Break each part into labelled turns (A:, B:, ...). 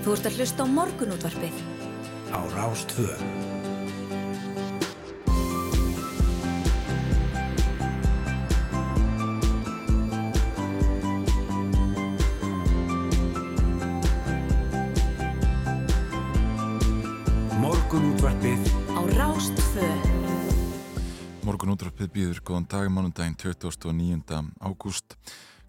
A: Þú ert að hlusta á morgunútvarpið.
B: Á Rástvö. Morgunútvarpið
A: Á Rástvö.
C: Morgun útráppið býður góðan dag mánundaginn 29. ágúst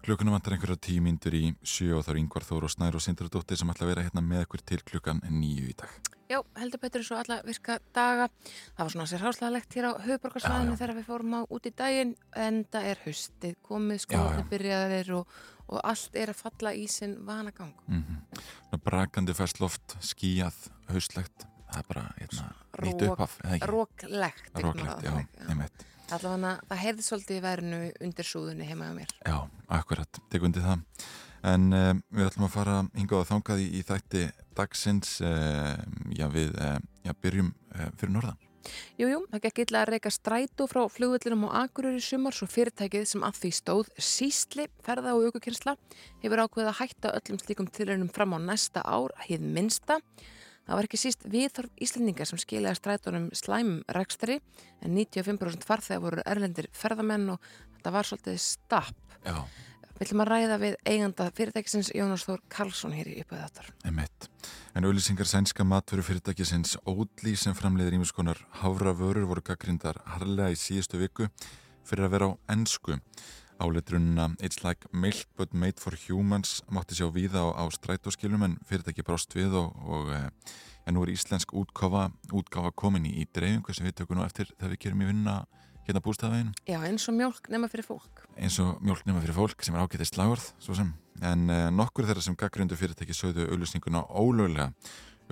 C: klukkunum vantar einhverja tíu myndur í sjö og þá er yngvar Þóru og Snær og Sindradóttir sem ætla að vera hérna með ykkur til klukkan nýju í dag
D: Já, heldur betur svo alla virka daga. Það var svona sér háslæðilegt hér á höfuborgarsvæðinu þegar við fórum á út í daginn en það er haustið komið, skóðinu byrjaðir og, og allt er að falla í sinn vanagang.
C: mm Brakandi fæst loft, skíjað, haustlegt það er bara hérna, nýtt upphaf?
D: Róklegt. ég
C: Róklegt, já,
D: þannig,
C: einmitt
D: Allavega það heyrði svolítið verinu undir súðunni heima á mér.
C: Já, akkurat, tek undir það en um, við ætlum að fara hingað og þangað í, í þætti dagsins um, já við uh, já, byrjum uh, fyrir norðan
D: Jú, jú, það gekk illa að reyka strætó frá flugvöldinum á Akureyri í sumar svo fyrirtækið sem að því stóð sísli, ferða og aukukynsla hefur ákveðið að hætta öllum slíkum tilraunum fram á næsta ár, hið minsta. Það var ekki síst viðþorf Íslendingar sem skilaði strætónum slæmum rekstri en 95% farþegar voru erlendir ferðamenn og þetta var svolítið stapp.
C: Já,
D: Við ætlum að ræða við eiganda fyrirtækisins Jónas Þór Karlsson hér í uppöðu þáttar.
C: einmitt En auðlýsingar sænska matveru fyrirtækisins Ódli sem framleiðir ímis konar háfra vörur voru gaggrindar harlega í síðustu viku fyrir að vera á ennsku. Áleitrunna It's like milk but made for humans mátti sjá víða á, á strætóskilum en fyrirtæki brást við og, og eh, ja, nú er íslensk útgáfa, útgáfa komin í, í dreifingu sem við tökum nú eftir þegar við gerum í vinna hérna bústafeginu
D: Já, eins og mjólk nema fyrir fólk.
C: eins og mjólk nema fyrir fólk sem er ágættið slagorð svo sem, en uh, nokkur þeirra sem gaggrindu fyrirtæki sögðu auðlýsinguna ólöglega.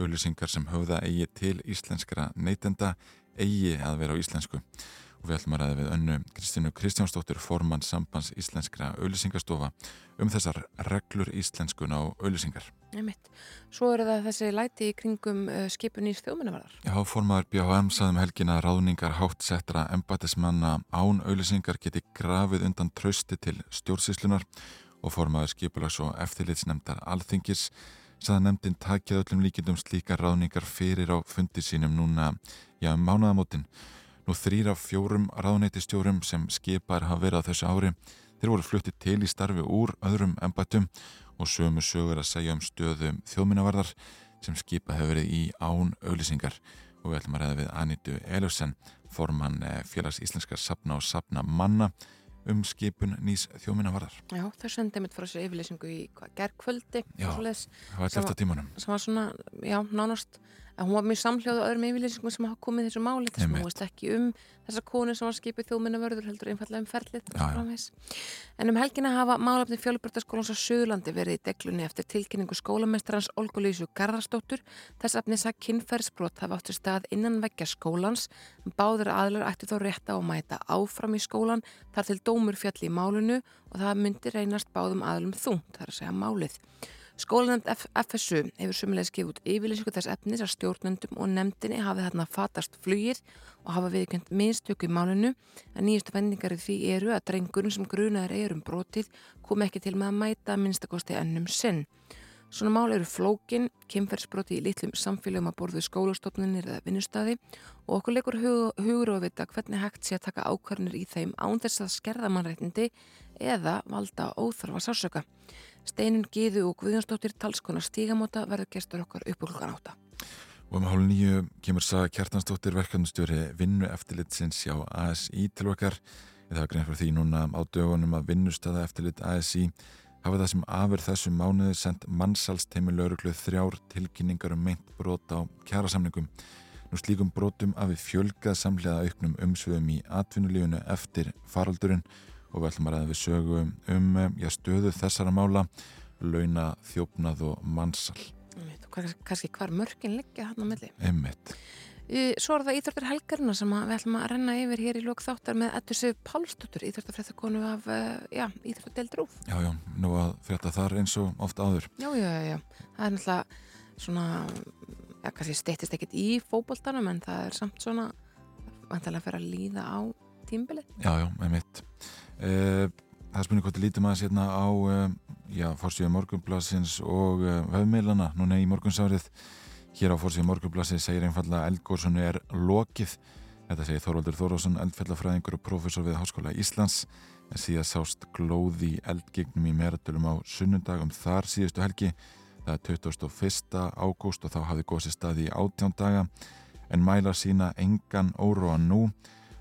C: Auðlýsingar sem höfða eigi til íslenskra neytenda eigi að vera á íslensku og við ætlum að ræða við önnu Kristínu Kristjánsdóttir formann sambands íslenskra auðlýsingastofa um þessar reglur íslenskun á auðlýsingar
D: Einmitt. Svo eru það þessi læti í kringum uh, skipun í þjóðmunnavarðar.
C: Já, formaður BHM saðum helgina að ráðningar hátt settra embætismanna án auðlýsingar geti grafið undan trausti til stjórnsýslunar og formaður skipulags og eftirlitsnemndar alþingis saða nefndin takið öllum líkindum slíkar ráðningar fyrir á fundi sínum núna, já, um mánaðamótin. Nú þrýr af fjórum ráðneitistjórum sem skipar hafa verið á þessu ári, þeir voru fluttið til í starfi úr öðrum embættum og sömu sögur að segja um stöðum þjóðminnavarðar sem skipa hefur verið í án auðlýsingar og við ætlum að ræða við Anitu Elufsen, formann eh, félags íslenskar sapna og sapna manna um skipun nýs þjóðminnavarðar.
D: Já, þau sendið mitt frá sér yfirleysingu í hvað, gerkvöldi
C: Já. Það var eftir tímanum.
D: sem var svona, já, nánast að hún var mjög samhljóð á öðrum yfirleysingum sem hafa komið þessu máli þess að hún veist ekki um þessa konu sem var skipið þjóðminnavörður heldur einfallega um ferlið en um helgina hafa málefni fjölbrötaskólans á Suðurlandi verið í deglunni eftir tilkynningu skólamestrans Olgulísu Garðarsdóttur. Þess efnis að kynferðsbrot hafa átt sér stað innan veggja skólans. Báður aðlar ætti þó rétt á að mæta áfram í skólan þar til dómur fjalli í málinu og það myndi reynast báðum aðlum þungt, þar að segja málið. Skólanend FSU hefur sumulegis gefið út yfirlýsingu þess efnis að stjórnendum og nefndinni hafi þarna fatast flugir og hafa viðkjönd minnstöku í málinu en nýjustu vendingar því eru að drengurinn sem grunaður er um brotið kom ekki til með að mæta minnstakosti ennum sinn. Svona mál eru flókin, kemferðsbroti í litlum samfélagum að borðu skólastofnunir eða vinnustadi og okkur leikur hug, hugur og vita hvernig hægt sé að taka ákvarnir í þeim án þess að skerða mannrættindi eða valda óþarfa sásöka. Steinin Gíðu og Guðjónsdóttir talskona stígamóta verður gestur okkar upp úr klukkan átta.
C: Og um hálf nýju kemur Saga Kjartansdóttir verkefnustjóri vinnu eftirlitsins hjá ASI til okkar. Það var grein fyrir því núna á dögunum að vinnustada eftirlit ASI hafa það sem afur þessum mánuði sendt mannsalsteimi lauruglu þrjár tilkynningar um meint brot á kjærasamningum. Nú slíkum brotum að við fjölgað samlega auknum umsvöðum í atvinnulífunu eftir faraldurinn og við ætlum að ræða við sögu um já, stöðu þessara mála, launa, þjófnað og mannsal.
D: Einmitt, kannski hvar mörkin liggja hann á milli.
C: Emmitt.
D: Í- Svo er það Íþróttir helgarina sem við ætlum að renna yfir hér í lók þáttar með Ettu Sif Pálsdóttur, Íþróttarfrættakonu af uh, já, Íþróttardeild Rúf.
C: Já, já, nú að frétta þar eins og oft áður.
D: Já, já, já. Það er náttúrulega svona, já, kannski steyttist ekkit í fótboltanum en það er samt svona vantilega að fyrir að líða á tímbilið.
C: Já, já, með mitt. Uh, það spurning hvort við lítum aðeins hérna á já, fórsíðu morgunblassins og uh, höfmeilana núna í morgunsárið. Hér á fórsíðu morgunblassi segir einfalla eldgóðsunu er lokið. Þetta segir Þorvaldur Þórásson, eldfellafræðingur og profesor við Háskóla Íslands. En síðan sást glóði eldgignum í meratölum á sunnundagum þar síðustu helgi. Það er 21. ágúst og þá hafði góðsi staði í átján daga. En mælar sína engan óróa nú.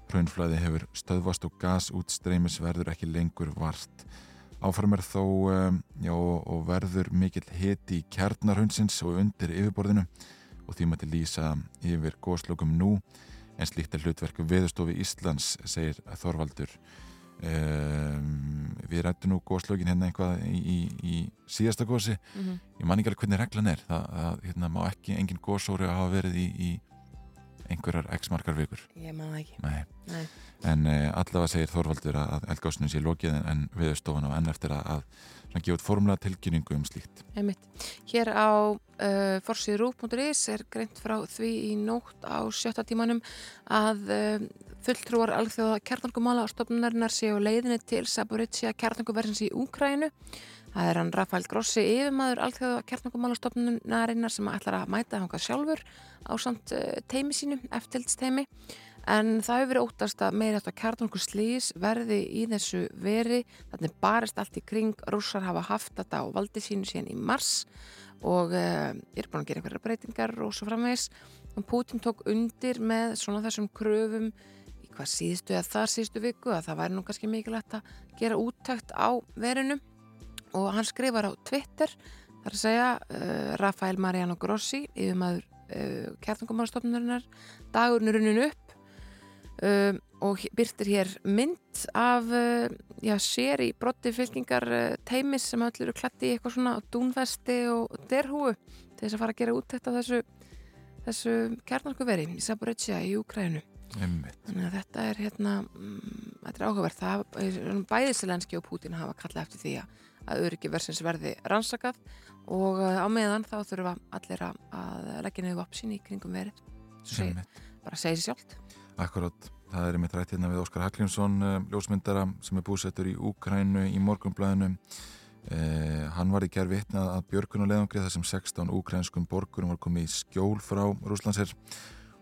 C: Hraunflæði hefur stöðvast og gasútstreymis verður ekki lengur vart. Áfram er þó um, já, og verður mikill hiti í kjarnarhundsins og undir yfirborðinu og því maður til lýsa yfir góðslökum nú en slíkt er hlutverku viðstofi Íslands, segir Þorvaldur. Um, við rættum nú góðslögin hérna eitthvað í, í, í síðasta góðsi. Mm -hmm. Ég man ekki alveg hvernig reglan er. Það, það hérna, má ekki engin góðsóri að hafa verið í, í einhverjar x-markar vikur
D: Ég maður ekki
C: Nei.
D: Nei.
C: En uh, allavega segir Þorvaldur að eldgásinu sé lokið en, viðstofan á enn eftir að, að gefa út formlega tilkynningu um slíkt
D: Einmitt. Hér á uh, forsiðrú.is er greint frá því í nótt á sjötta tímanum að uh, fulltrúar alþjóða kjarnangumála á stofnunarinnar séu leiðinni til Saboritsia kjarnanguversins í Úkrænu Það er hann Rafael Grossi, yfirmaður alþjóða kjartnangumálastofnunarinnar sem ætlar að mæta hangað sjálfur á samt teimi sínu, eftirlitsteimi. En það hefur verið óttast að meira þetta kjartnangur slís verði í þessu veri. Þannig barist allt í kring. Rússar hafa haft þetta á valdi sínu síðan í mars og uh, er búin að gera einhverja breytingar og svo framvegs. Og Putin tók undir með svona þessum kröfum í hvað síðustu eða þar síðustu viku að það væri nú kannski mikilvægt að gera úttækt á verinu og hann skrifar á Twitter þar að segja uh, Rafael Mariano Grossi yfirmaður uh, kjartangumálastofnunarinnar dagurinn runnin upp uh, og byrtir hér mynd af já, sér í brotti fylkingar teimis sem allir eru klætti í eitthvað svona dúnvesti og derhúu til þess að fara að gera út þetta þessu, þessu kjartanguveri í Saborecia í Ukrænu þannig að þetta er hérna um, þetta er áhugavert. Það er bæðisilenski og Putin hafa kallað eftir því að að öryggi versins verði rannsakað og á meðan þá þurfa allir að leggja niður vapsin í kringum verið. Seg, bara segja sér sjálft.
C: Akkurát, það er mitt rætt hérna við Óskar Hallgrímsson ljósmyndara sem er búsettur í Úkrænu í morgunblæðinu eh, hann var í gerð vitnað að björkunulegangri þar sem 16 úkrænskum borgurum var komið í skjól frá Rúslandsir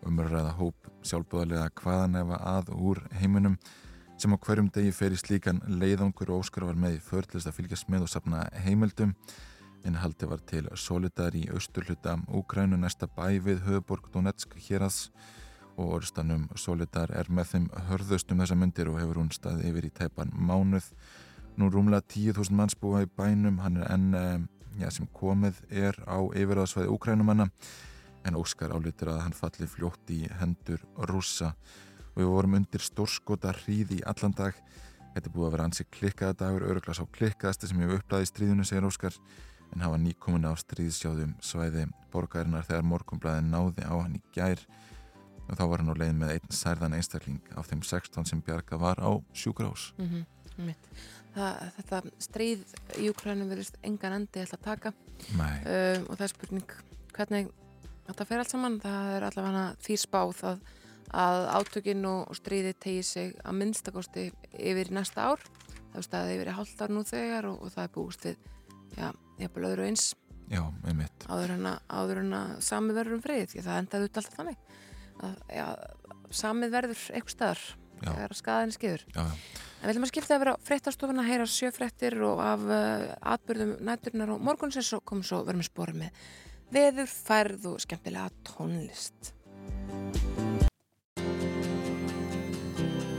C: umræða hóp sjálfbúðarlega hvaðan efa að úr heiminum sem á hverjum degi fer í slíkan leiðangur og Óskar var með í förðlist að fylgjast með og sapna heimildum. En haldi var til Solidar í austurluta Úkrænu næsta bæ við höfuborg Donetsk hérads og orðstanum Solidar er með þeim hörðustum þessa myndir og hefur hún staði yfir í tæpan mánuð. Nú rúmlega 10.000 manns búa í bænum. Hann er enn ja, sem komið er á yfirraðsvæði Úkrænumanna en Óskar álítur að hann falli fljótt í hendur rússa og við vorum undir stórskota hríði í allan dag. Þetta er búið að vera ansi klikkaða dagur öruglas á klikkaðasti sem ég upplæði í stríðinu segir Óskar en hafa nýkomin á stríðsjáðum svæði borgarinnar þegar morgumblæðin náði á hann í gær. Og þá var hann á leið með einn særðan einstakling af þeim 16 sem Bjarga var á sjúkrás
D: mm -hmm. Það, Þetta stríð í Ukrænum verðist engan endi ætla að taka. Um, og það er spurning hvernig þetta fer allt saman. Það er allavega því spáð að að átökinn og stríði tegi sig að minnstakosti yfir næsta ár. Það er staðið yfir í halvt ár nú þegar og, og það er búist við já, jafnvel öðru eins.
C: Já,
D: áður en að, að samið verður um frið því að það endaði út alltaf þannig. Að já, samið verður eitthvað staðar þegar skadaðin skiður en við ætlum að skipta að vera fréttastofuna að heyra sjöfréttir og af uh, atbyrðum nætturinnar og morgunsins og komum svo verðum við spórið með veður, færð og skemmtilega tónlist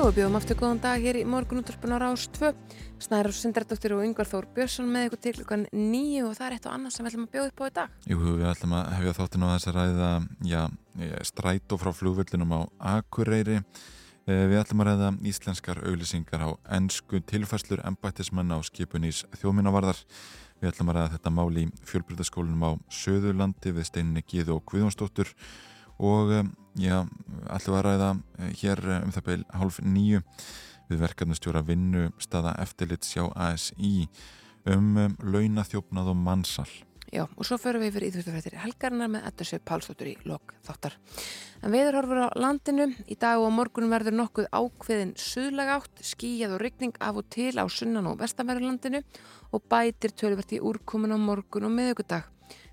D: Jú, við bjóðum aftur góðan dag hér í morgunútvarpinu á Rástvö. Snæður Sindardóttir og Yngvar Þór Björnsson með ykkur til klukkan nýju og það er eitt og annað sem við ætlum að bjóða upp á í dag.
C: Jú, við ætlum að hefja þáttinu á þess að ræða já, strætó frá flugvöldinum á Akureyri. Við ætlum að ræða íslenskar auglýsingar á ennsku tilfæslur embættismann á skipunís þjóminavarðar. Við ætlum að ræða þetta mál í fjölbrytaskólinum á Söðurlandi við steininni Gíðu og Guðjónsdóttur og um, já, allir var að ræða eh, hér eh, um það beil hálf nýju við verkefnustjóra vinnu staða eftirlits hjá ASI um, um launathjófnað og mannsal.
D: Já, og svo förum við yfir íþjóttafrættir helgarnar með Eddursveit Pálsdóttur í lok þáttar. En við erum horfur á landinu. Í dag og morgunum verður nokkuð ákveðin suðlag átt, skíjað og ryggning af og til á sunnan og vestanverðurlandinu og bætir tölvert í úrkomin á morgun og miðugudag.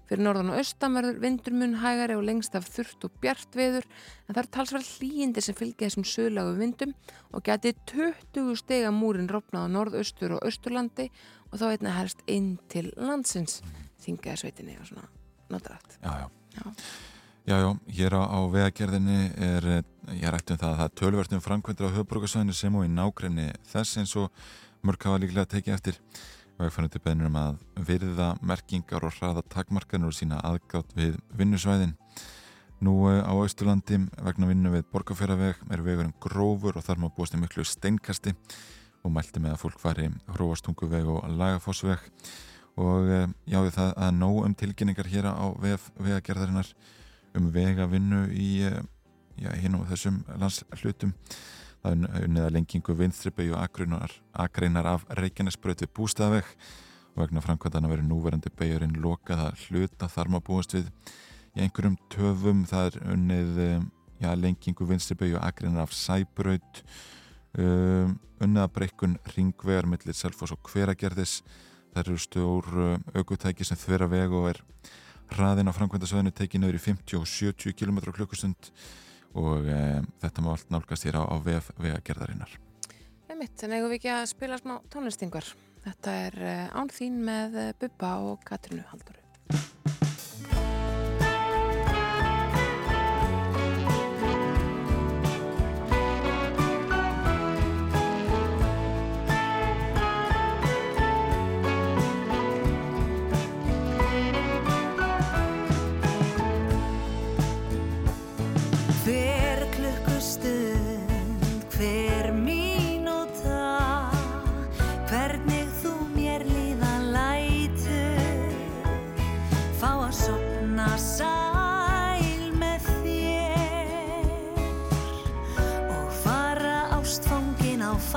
D: Fyrir norðan og austan verður vindur mun hægari og lengst af þurft og bjart veður en það er talsverð hlýindi sem fylgja þessum söðlagu vindum og geti 20 stega múrin rofnað á norðaustur og austurlandi og þá einnig herst inn til landsins þingaðsveitinni og svona notarætt.
C: Já, já.
D: Já.
C: Já, já, hér á, á vegagerðinni er, ég rætti um það að það er tölvertum framkvæmdur á höfbrukarsvæðinu sem og í nákrenni þess eins og mörg hafa líklega tekið eftir vegfænundi beðnur um að virða merkingar og hraða takmarkanur og sína aðgátt við vinnusvæðin. Nú eh, á Austurlandi vegna vinnu við borgarferðaveg er vegurinn grófur og þar má búast í miklu steinkasti og mælti með að fólk fari hróastunguveg og lagafossveg og eh, já það að nóg um tilkynningar hér á vegagerðarinnar um vegavinnu í eh, já, hinn og þessum er unniða lengingu vinstribau og akreinar, af Reykjanesbröð við bústafeg og vegna framkvæmdana verið núverandi beigurinn lokað að hluta þar maður búast við. Í einhverjum töfum það er unnið eh, já, lengingu vinstribau og akreinar af Sæbröð um, unniða breykun ringvegar millir Selfos og Hveragerðis. Það eru stór aukutæki sem þverja veg og er hraðin á framkvæmdasöðinu tekið nöður í 50 og 70 km klukkustund og e, þetta má allt nálgast hér á, á vef vegagerðarinnar.
D: Er en eigum við ekki að spila smá tónlistingar. Þetta er uh, Án þín með uh, Bubba og Katrinu Haldur.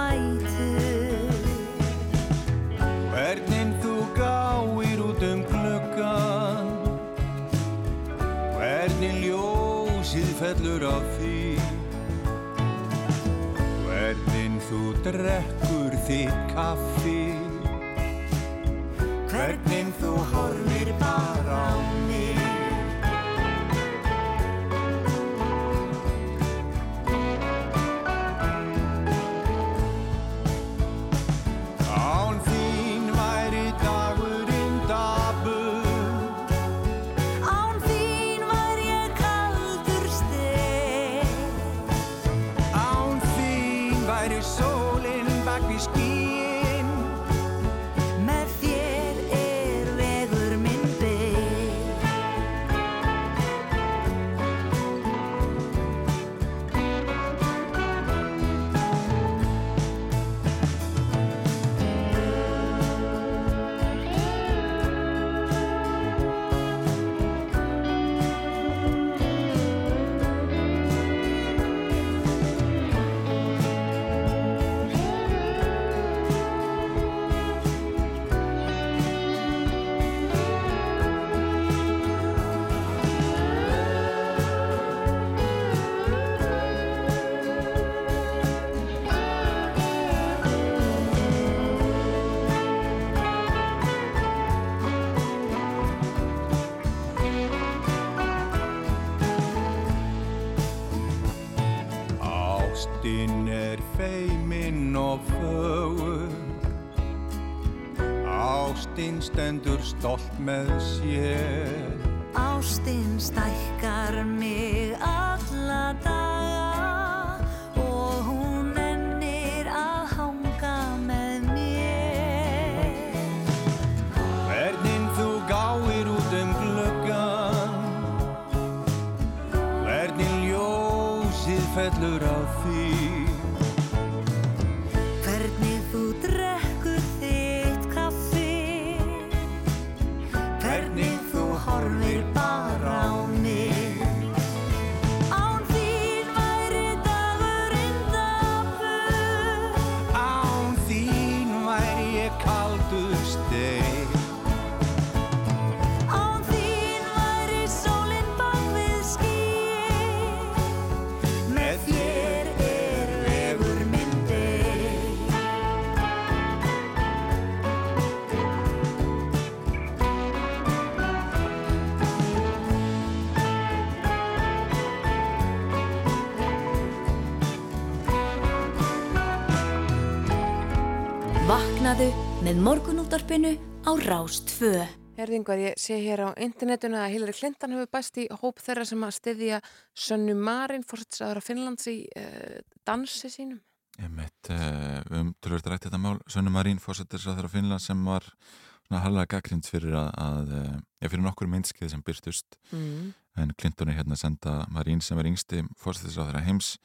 E: Fætur.
F: Hvernig þú gáir út um gluggan Hvernig ljósið fellur á því. Hvernig þú drekkur þitt kaffi. Hvernig þú horfir stolt með sér
A: morgunúttarpinu á Rástfö.
D: Herðingar, ég sé hér á internetinu að Hillary Clinton hefur bæst í hóp þeirra sem að styðja Sönnu Marin, fórsetsaður af Finnlands í uh, dansi sínum.
C: Ég mitt uh, um tölvöld rætti þetta mál Sönnu Marín fórsetsaður af Finnlands sem var svona hallega gaggrind fyrir að, að ég fyrir nokkur minnskið sem byrstust
D: Mm.
C: en Clinton er hérna að senda Marín sem er yngsti fórsetsaður heims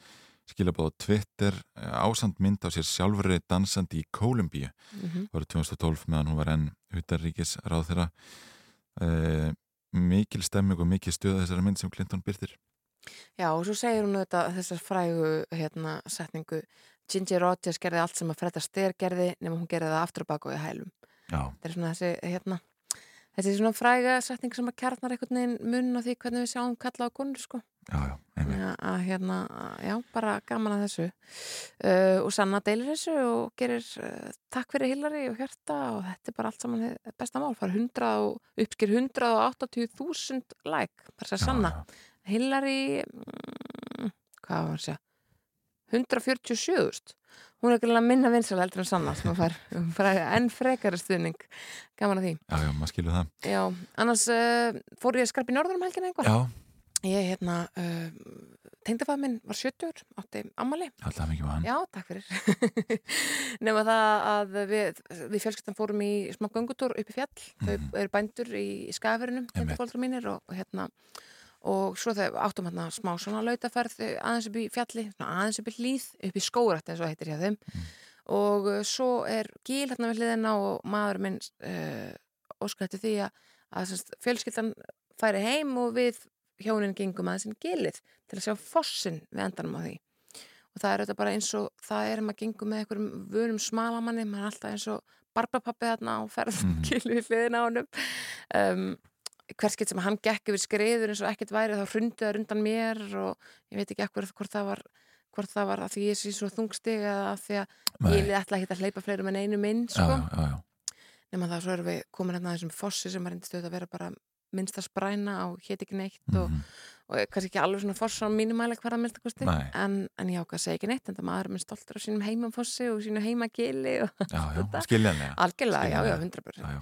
C: skilabóð á Twitter eh, ásand mynd á sér sjálfurri dansandi í Kólumbíu.
D: Mm
C: árið 2012 meðan hún var enn utarríkis ráð þeirra uh, mikil stemming og mikil stöða þessara mynd sem Clinton byrtir
D: Já, og svo segir hún þetta þessar frægu hérna, setningu Ginger Rogers gerði allt sem að Fred Astaire gerði nema hún gerði það aftur og baka og í hælum.
C: Já,
D: Þetta er svona þessi, hérna, þessi svona fræga setning sem að kjarnar einhvern veginn mun á því hvernig við sjáum kalla á konur, sko.
C: Já, já, einmitt.
D: Að hérna, já, bara gaman að þessu. Uh, og Sanna deilir þessu og gerir uh, takk fyrir Hillary og hjarta og þetta er bara allt saman besta mál. Far 100 og uppskýr 180.000 like, bara sér Sanna. Hillary mm, hvað var hann að segja? 147.000 hún er ekki alveg minna vinsal heldur en Sanna sem að fær enn frekari stuðning. Gaman að því.
C: Já, já, maður skilur það.
D: Já, annars uh, fór ég að skarpa í norður um helgina einhver
C: Já,
D: ég hérna uh, tengdafað minn var 70 átti ammali
C: alltaf mikið var hann
D: Já, takk fyrir. Nefna það að við, við fjölskyttan fórum í smá göngutúr upp í fjall. Þau eru bændur í skafirinnum,
C: Mhm. Einmitt.
D: þetta fólkur mínir og, og hérna og svo þau áttum hérna smá svona lautaferð aðeins upp í fjalli, aðeins upp í hlýð, upp í skórætt eins og heitir hjá þeim
C: Mhm.
D: og uh, svo er gíl hérna við hliðina og maður minn uh, óskrætti því að, að fjölskyldan færi heim og við hjónin gengum aðeins inn gilið til að sjá fossin við endanum á því og það er auðvitað bara eins og það er maður gengur með einhverjum vunum smalamanni maður er alltaf eins og barbapappi þarna á ferð mm. -hmm. við hliðina á honum um, hverskitt sem hann gekk yfir skriður eins og ekkert væri þá hrundi það rundan mér og ég veit ekki ekkur hvort það var hvort það var að því ég sé svo þungstig eða að því að
C: Nei.
D: ég ætla ekki að hleypa fleirum en einu minn sko.
C: já, já, já,
D: nema það svo erum við komin hérna að þessum fossi sem er endist að vera bara minnsta spræna og hétt ekki neitt og,
C: Mhm.
D: og er kannski ekki alveg svona foss á mínumæli hverða minnsta kosti.
C: Nei.
D: en, en ég ákvað að segja ekki neitt en það maður er minn stoltur af sínum heimafossi og sínu heimagili og
C: já,
D: Þetta- algjörlega, já, já,
C: Skiljanlega.
D: 100%
C: Já, já,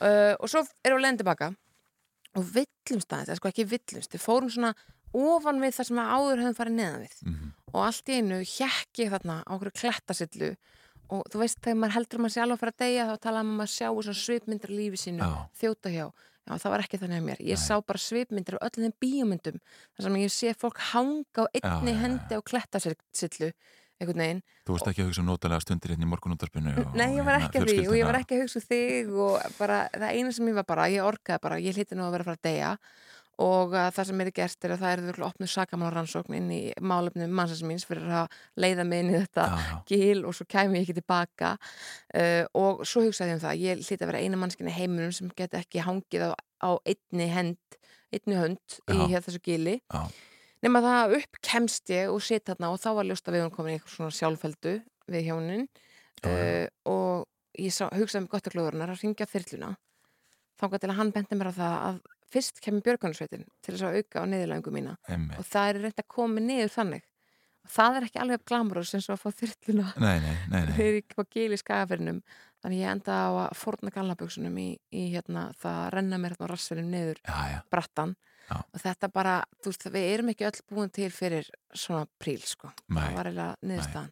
D: uh, og svo erum við leiðin tilbaka og villumst aðeins, eða sko ekki villumst við fórum svona ofan við það sem við áður höfum farið neðan við.
C: Mhm,
D: og allt í einu hjekk ég þarna á okkur klettasillu og þú veist þegar maður heldur að maður sé alveg að fara að deyja þá talaðum um að sjá af lífi sínu, þjóta hjá já það var ekki þannig að mér, ég
C: Nei.
D: sá bara svipmyndir af öllum þeim bíómyndum þar sem ég sé fólk hanga á einni
C: Já, já, já.
D: hendi á klettasillu einhvern veginn
C: Þú varst ekki að hugsa um notalega stundir hérna í morgunúndarpinu og-
D: Nei, ég
C: og
D: var
C: hérna
D: ekki að því og ég var ekki að hugsa um þig og bara það eina sem ég var bara, ég orkaði bara, ég hliti nú að vera að fara að deyja og uh, það sem er gert er að það er þurfa opnuð sakamálarannsókn inn í málefnum mannsins míns fyrir að leiða mig inn í þetta
C: Já, já,
D: gil og svo kæmi ég ekki tilbaka. Uh, og svo hugsaði ég um það, ég hliti að vera eina mannskinn í heiminum sem geti ekki hangið á, á einni hend, einni hönd í
C: Já.
D: hér þessu gili. Nema það upp kemst ég og sitt þarna og þá var ljóst að við erum komin í eitthvað svona sjálffeldu við hjónin. Uh, og ég sá, hugsaði með gott að glóðurinnar að ringja þyrluna. Þangað til að hann benti mér á það að fyrst kemur björgunarsveitin til þess að auka á niðurlægingu mína.
C: Emmi
D: og það er reynd að koma niður þannig. Og það er ekki alveg glamurus eins og að fá
C: nei
D: þegar ég var gil í skafirinnum þannig ég enda á að forna gallaböksunum í, í hérna, það að renna mér hérna á rassinum niður
C: Já, já,
D: brattan
C: Já.
D: og þetta bara, þú veist, við erum ekki öll búin til fyrir svona príl, sko.
C: Nei.
D: það var eiginlega niðurstaðan.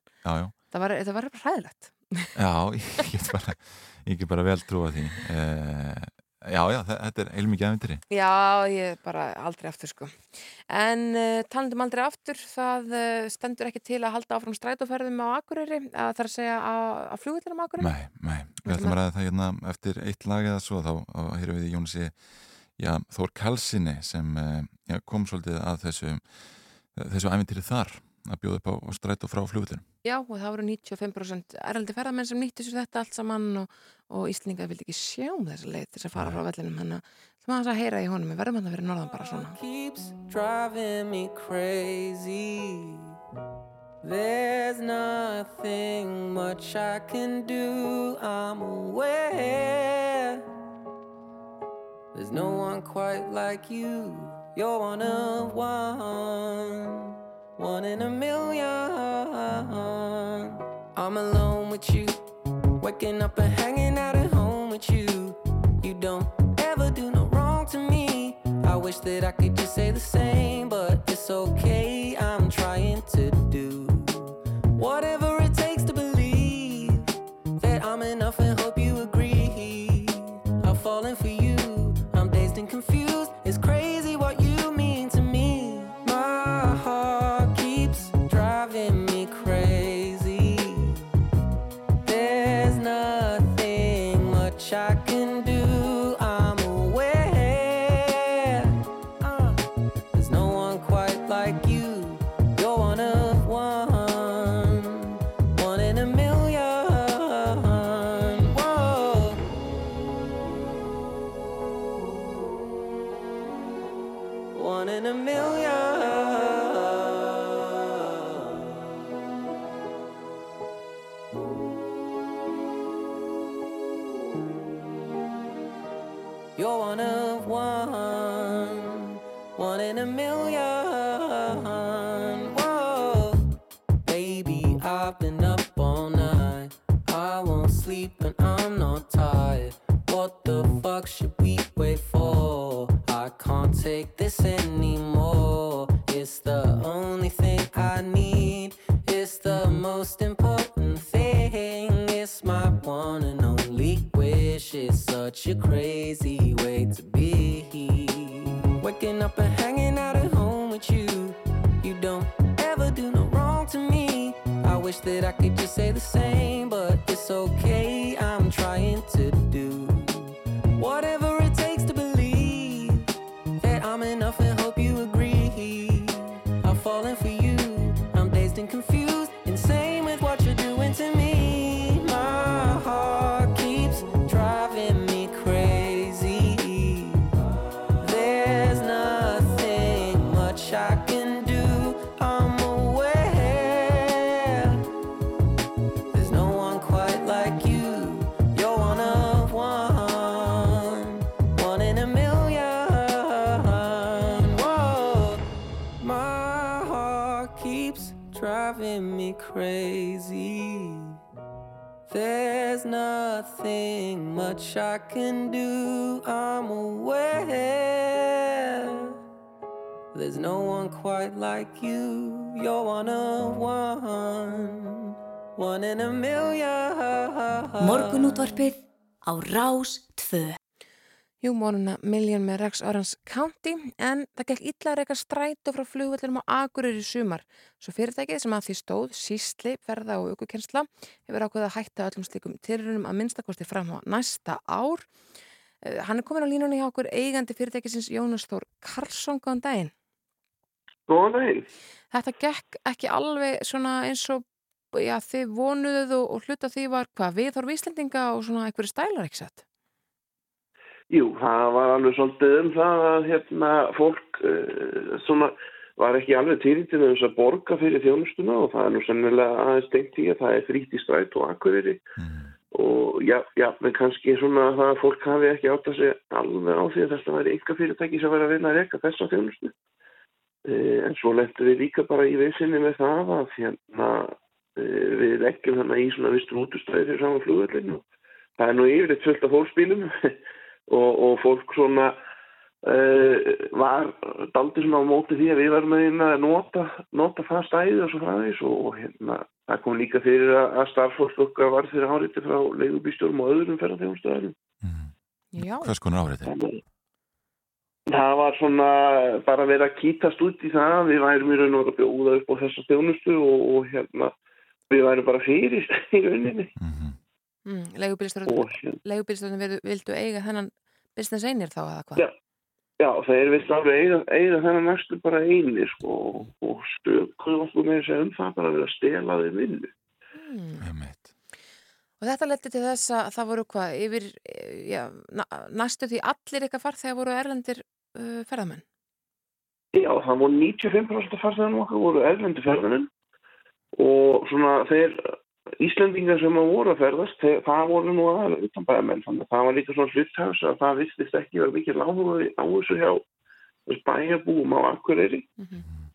D: Það var, var bara hræðilegt.
C: Já, ég get bara, bara vel trúa því. Uh, Já, já, þe- þetta er heilmikið aðvindri
D: Já, ég bara aldrei aftur sko. En uh, talandum aldrei aftur, það uh, stendur ekki til að halda áfram strætóferðum á Akureyri, að það er að segja á, á Akureyri.
C: Nei, nei, við ætlum að ræða það hérna eftir eitt lag eða svo þá hér við Jónsi já, Þór Kalsinni sem uh, já, kom svolítið að þessu þessu ævintýri þar að bjóða upp á, á strætó frá flugvillunum
D: Já, og það voru 95% eraldi ferðamenn sem nýttu sér þetta allt saman og, og Íslinga vildi ekki sjá um þessa leið til þess að fara frá vellinum hennar. Það maður að heyra í honum, við verðum hann að vera norðan bara svona.
F: keeps driving me crazy. There's nothing much I can do, I'm aware. There's no one quite like you, you're one of one, one in a million. I'm alone with you,
G: Waking up and hanging out at home with you. You don't ever do no wrong to me. I wish that I could just say the same, but it's okay. I'm trying to do whatever
A: á Rás 2.
D: Jú, morgunna Million með Rex Orange County en það gekk illa að reyka strætó frá flugvöldunum á Akureyri í sumar. Svo fyrirtækið sem að því stóð, sísli, ferða og aukukensla hefur ákveðið að hætta öllum slikum tilrunum að minnstakosti fram á næsta ár. Eh, Hann er komin á línunni hjá okkur eigandi fyrirtækisins Jónas Þór Karlsson, góðan daginn.
H: Góðan daginn.
D: Þetta gekk ekki alveg svona eins og já, þið vonuðuð og, og hluta því var hvað viðhorf Íslendinga og svona einhverju stælar ekki sett.
H: Jú, það var alveg svolítið um það að hérna fólk uh, svona var ekki alveg til til þess að borga fyrir þjónustuna og það er nú sennilega aðeins tengt í að það er stræt og akkuriri og já, já, menn kannski svona það að fólk hafi ekki átt að segja alveg á því að þetta væri enga fyrirtæki sem væri að vinna að reyka þessa þjónustu. Uh, en svo lettum við líka bara í vissinni með það að hérna við leggjum þannig í svona vistum útustæði fyrir saman flugvöldinu það er nú yfirleitt fullt af fólksbílum og, og fólk svona uh, var daldi svona á móti því að við varum að að nota, nota það stæði og svo fræðis og, og hérna, það kom líka fyrir að, að starffólk okkar var fyrir áriti frá leigubístjórum og öðrum ferðarþjónustöðarum.
D: Já,
C: Hvers konar áriði?
H: Það var svona bara verið að kýtast út í það, við værum í raun og veru að bjóða upp á þessa þjónustu og, og hérna við værum bara fyrir í rauninni.
D: mm,
H: Og
D: leigubílstjórnum
H: hérna,
D: vildu eiga þennan business einir þá eða hvað?
H: Já. Já, það er vist alveg eiga, eiga þennan næstu bara einir sko, og, stökuðu okkur með þessi um það bara að vera að stela þeim vinnu.
D: Mm. Og þetta leti til þess að það voru hvað yfir, já, næstu því allir ykkar farþegar voru erlendir uh, ferðamenn?
H: Já, það voru 95% af farþegarnum okkar voru erlendu ferðanum og svona þeir Íslendingar sem að voru að ferðast, þeir, það voru nú aðalega utanbæðamenn, þannig að það var líka svona hluthafs að það vistist ekki verið mikið lágur á þessu hjá þess bæjarbúum á Akureyri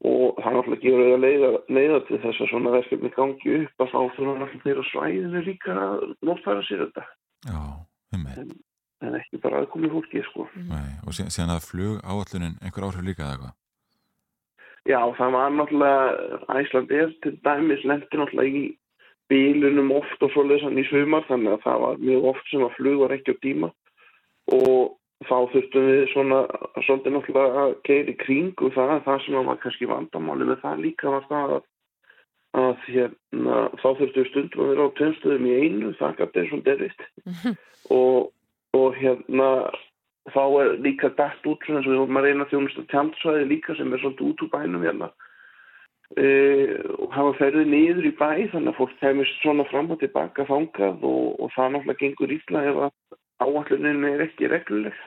H: og það er náttúrulega gefur auðvitað leiða, leiða til þess að svona verkefni gangi upp að þá þurfa náttúrulega þeirra svæðinu líka að notfæra sér þetta
C: Já, einmitt.
H: en ekki bara aðkomi fólki sko.
C: Nei, og síðan, síðan að flug áallunin einhver áhrif líka eða eitthvað.
H: Já, það var náttúrulega Æsland er til dæmis lendi náttúrulega í bílunum oft og svoleiðis hann í sumar þannig að það var mjög oft sem að flug var ekki á tíma. Og þá þurftum við svona svolítið náttúrulega að keira í kring og það, það sem var kannski vandamáli með það líka var það að, að hérna, þá þurftum við stundum að vera á tveimstöðum í einu, það gæti eins og derrist og, og hérna þá er líka dætt út eins og við vorum að reyna að þjónusta tjaldsvæði líka sem er svolítið út úr bænum hérna. E, og hafa ferðið niður í bæ þannig að fólk kemist svona fram og tilbaka fangað og, og það náttúrulega gengur ítla ef að áallunin er ekki regluleg.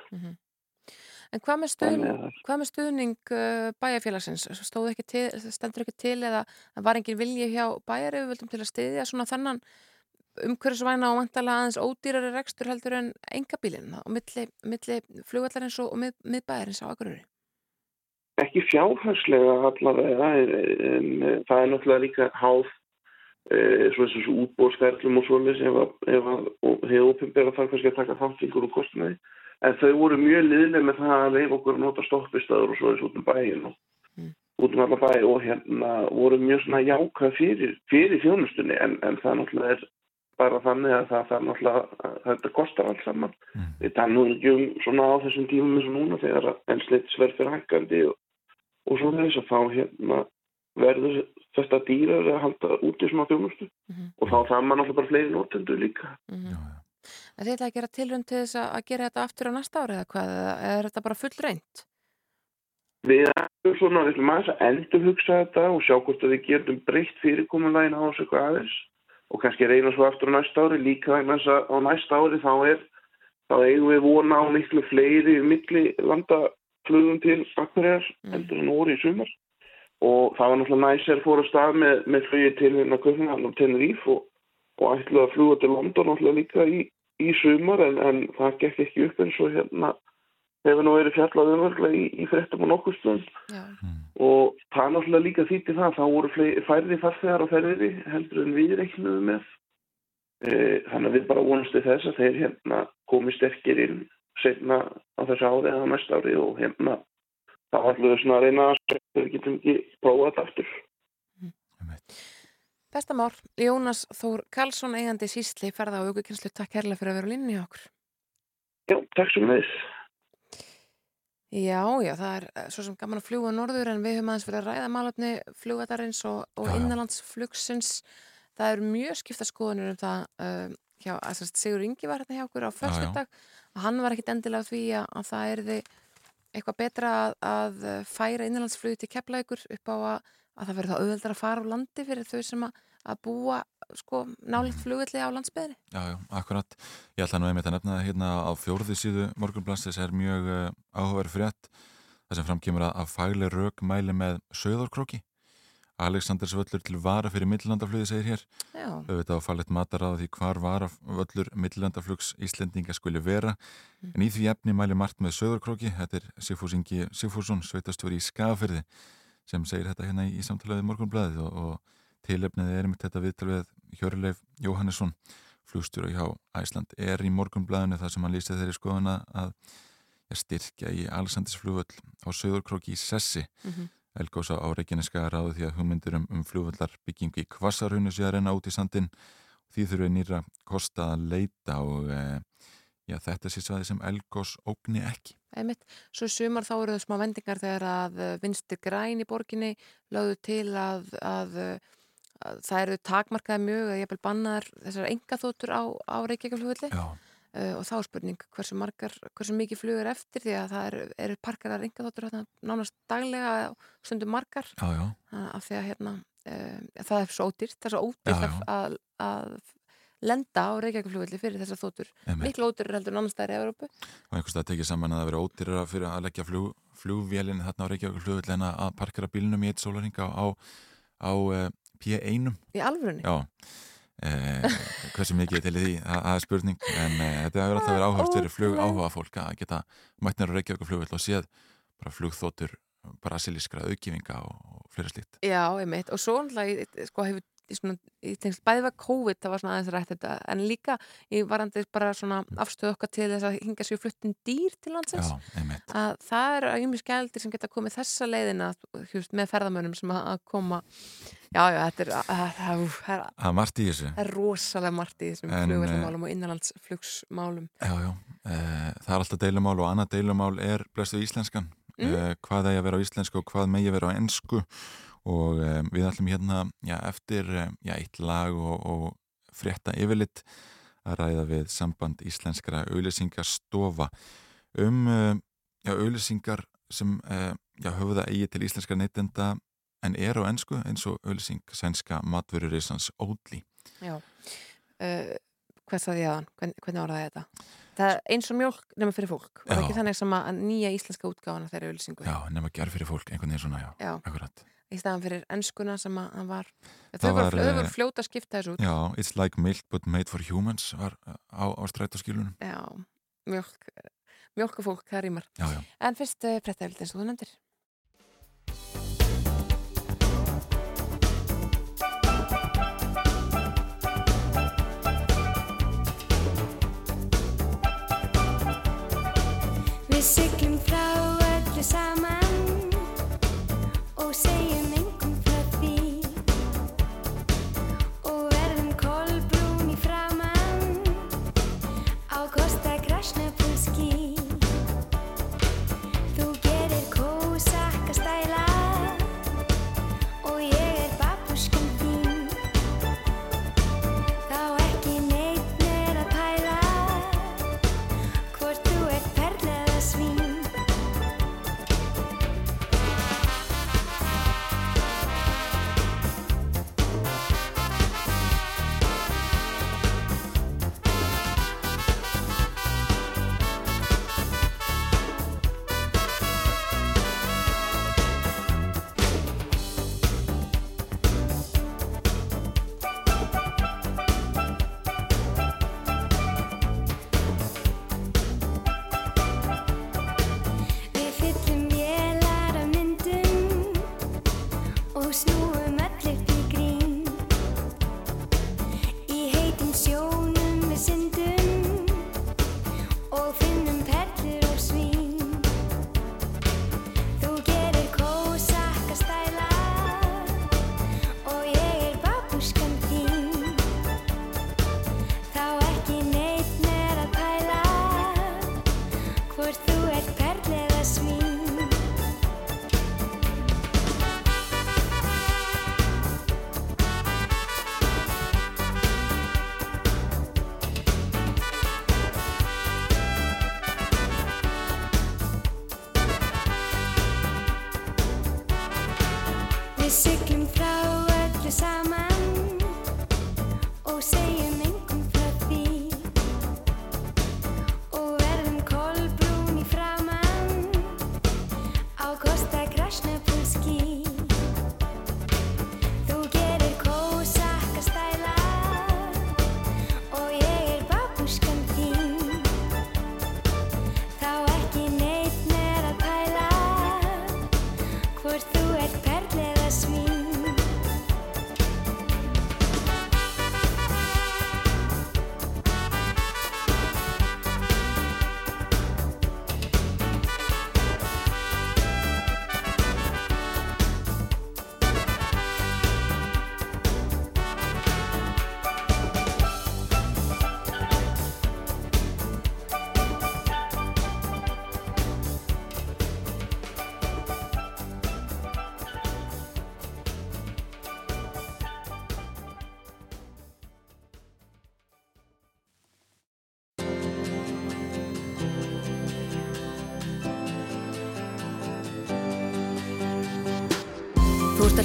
D: En hvað með, stuðn,
H: að-
D: hvað með stuðning uh, bæjarfélagsins? Stóð ekki til, stendur ekki til eða var engin vilji hjá bæjaröfuvöldum til að styðja svona þennan umhverfisvæna og vantalega aðeins ódýrari rekstur heldur en engabílinn og milli, milli flugvallarins og, mið, miðbæjarins á Akureyri?
H: ekki fjárhagslega allavega en, það er náttúrulega líka háð e, svo þessu svo útbóðsferlum og að og hefur ofinbera þar kannski að taka þáttingur og kostnaði en þau voru mjög liðlega með það að leif okkur að nota stoppistöður og svoleiðis út um bæin og út um alla bæ og hérna voru mjög svona jákað fyrir, fyrir þjónustunni en, en það náttúrulega er bara þannig að það, það náttúrulega þetta kostar allt saman. Við tannum ekki um svona á þessum tímum eins og núna þegar ennsleitisverð fyrir hækkandi og, og svona þess að þá hérna verður þetta dýrar að halda úti svona þjónustu. Og þá það maður náttúrulega bara fleiri notendur líka.
D: En þið ætla að gera tilrönd til þess að að gera þetta aftur á næsta ári eða hvað? Eða er þetta bara full reynd?
H: Við erum svona, við ætlum aðeins að endur hugsa þetta og sjá hvort að við getum breytt fyrirkomulægin á þessu eitthvað aðeins og kannski reyna svo aftur á næsta ári líka vegna þess að á næsta ári þá er þá eigum við vona á miklu fleiri milli landaflugum til Akureyrar heldur en voru í sumar. Og það var náttúrulega fór að stað með, með flugi til hérna Köfnarn og Tenerife og, og ætluði að fluga til London náttúrulega líka í, í sumar en, en það gekk ekki upp eins og hérna hefur nú verið fjallað umverðlega í, í fréttum og nokkur stund.
D: Já.
H: og það er náttúrulega líka þýtti það þá voru færri farþegar á ferðinni heldur en við reiknuðum með. E, þannig að við bara vonast til þess að þeir hérna komi sterkir inn setna á þessu ári eða næsta ári og hérna þá ætlum við svona að reyna að við getum ekki prófað þetta aftur.
D: Bestamár, Jónas Þór Karlsson eigandi sísli ferða á aukukynslu takk herlega fyrir að vera á línni hjá okkur.
H: Já, takk sem við
D: Já, já, það er eh, svo sem gaman að fljúa norður en við höfum aðeins verið að ræða málöfni flugvatarins og, og innanlandsflugsins. Það er mjög skipta skoðunir um það uh, hjá, að Sigur Ingi var hérna hjá okkur á föstudag og hann var ekkit endilega því að, að það erði eitthvað betra að, að færa innanlandsflugi til keflaugur upp á að, að það verður það auðveldar að fara á landi fyrir þau sem að, að búa sko, nálega flugvelli á landsbyðinni.
C: Já, já, akkurat. Ég ætla nú einmitt að nefna það hérna á fjórði síðu morgunblanstis er mjög uh, áhugaverð frétt þar sem framkemur að, að fagleg rauk mæli með söðorkróki. Aleksandrs völlur til vara fyrir millandaflugi segir hér.
D: Já.
C: Auðvitað á fallet matar á því hvar vara völlur millandaflugs Íslendinga skuli vera. En í því efni mæli margt með söðorkróki. Þetta er Sigfús Ingi Sigfússon, sveitastjóri í Skafyrði sem segir þetta hérna í, í samtalaði morgunblæðið og, og tilefnið er mitt þetta viðtal við Hjörleif Jóhannesson flugstjóra hjá Æsland er í morgunblæðinu þar sem hann lýsið þeirri skoðuna að ja, styrkja í Alexandersflugvöll á Söðurkróki í Sessi
D: Mhm.
C: Elgósa á Reykjaneska ráðu því að hugmyndir um, um flugvöllar byggingu í Kvassarhunu sé að reyna út í sandin því þurfum við nýra kosta að leita og e, já, þetta sé svaði sem Elgós ógni ekki
D: Einmitt. Svo sumar þá eru það smá vendingar þegar að uh, vinstir græn í borginni lögðu til að, að það eru takmarkaði mjög að ég vil banna þessar engaþóttur á, á Reykjavíkflugulli uh, og þá er spurning hversu margar, hversu mikið flugur eftir því að það eru, eru parkarar engaþóttur hérna nánast daglega stundum margar.
C: Já, já,
D: uh, af því að hérna uh, það er svo ódýrt, það er svo ódýrt að, að lenda á Reykjavíkflugulli fyrir þessar þóttur miklu ódýrir heldur en annars staðar í Európu
C: og einhvers það tekið saman að það veri ódýrara fyrir að leggja flug, flugvélinn þarna á Reykjavík flugvill en að parkera bílnum í eitt sólaringa á, á P1
D: í alvörunni?
C: Já. E, hversu mikið til því, það er spurning en e, þetta hefur alltaf verið áhört fyrir flug áhuga fólk að geta mætnir á Reykjavík flugvill og séð bara flugþótur brasilískra auðgifinga og fleira slíkt.
I: Já, einmitt, og svo náttúrulega, sko, hefur svona, í tengst bæði var COVID, það var svona aðeins rætt þetta, en líka í varandi bara svona afstöðu okkar til þess að hinga sér fluttin dýr til landsins
C: Já,
I: að það eru æmis gældir sem geta komið þessa leiðina hjúst, með ferðamönnum sem að að koma já, já, þetta er, að, að, að, að,
C: Það er margt í þessu.
I: það er rosalega margt í þessum
C: En,
I: flugvellamálum og innanlandsflugsmálum
C: Já, já. Eh, það er alltaf deilumál og annað deilumál er blestuð íslenskan.
I: Mm.
C: Eh, hvað eigi að vera á íslensku og hvað megi að vera á ennsku og eh, við ætlum hérna já, eftir já, eitt lag og, og frétta yfirlitt að ræða við samband íslenskra auðlýsingarstofa um já, auðlýsingar sem höfða eigi til íslenskra neytenda en er á ennsku eins og auðlýsing sænska matvörurisans Ódli.
I: Já, uh, hvað það ég aðan, Hvern, hvernig orðaði ég þetta? Það er eins og mjólk nema fyrir fólk og ekki þannig sem að nýja íslenska útgáfana þeirra auðlýsingu
C: Já, nema gerð fyrir fólk, einhvern veginn svona, já,
I: Já.
C: akkurat.
I: Í staðan fyrir ennskuna sem að hann var þau voru,
C: eh,
I: fljóta að skipta þessu út
C: Já, It's like milk but made for humans var uh, á, á strætóskilunum.
I: Já, mjólk mjólkufólk, það rýmar. En fyrst eins og þú nefndir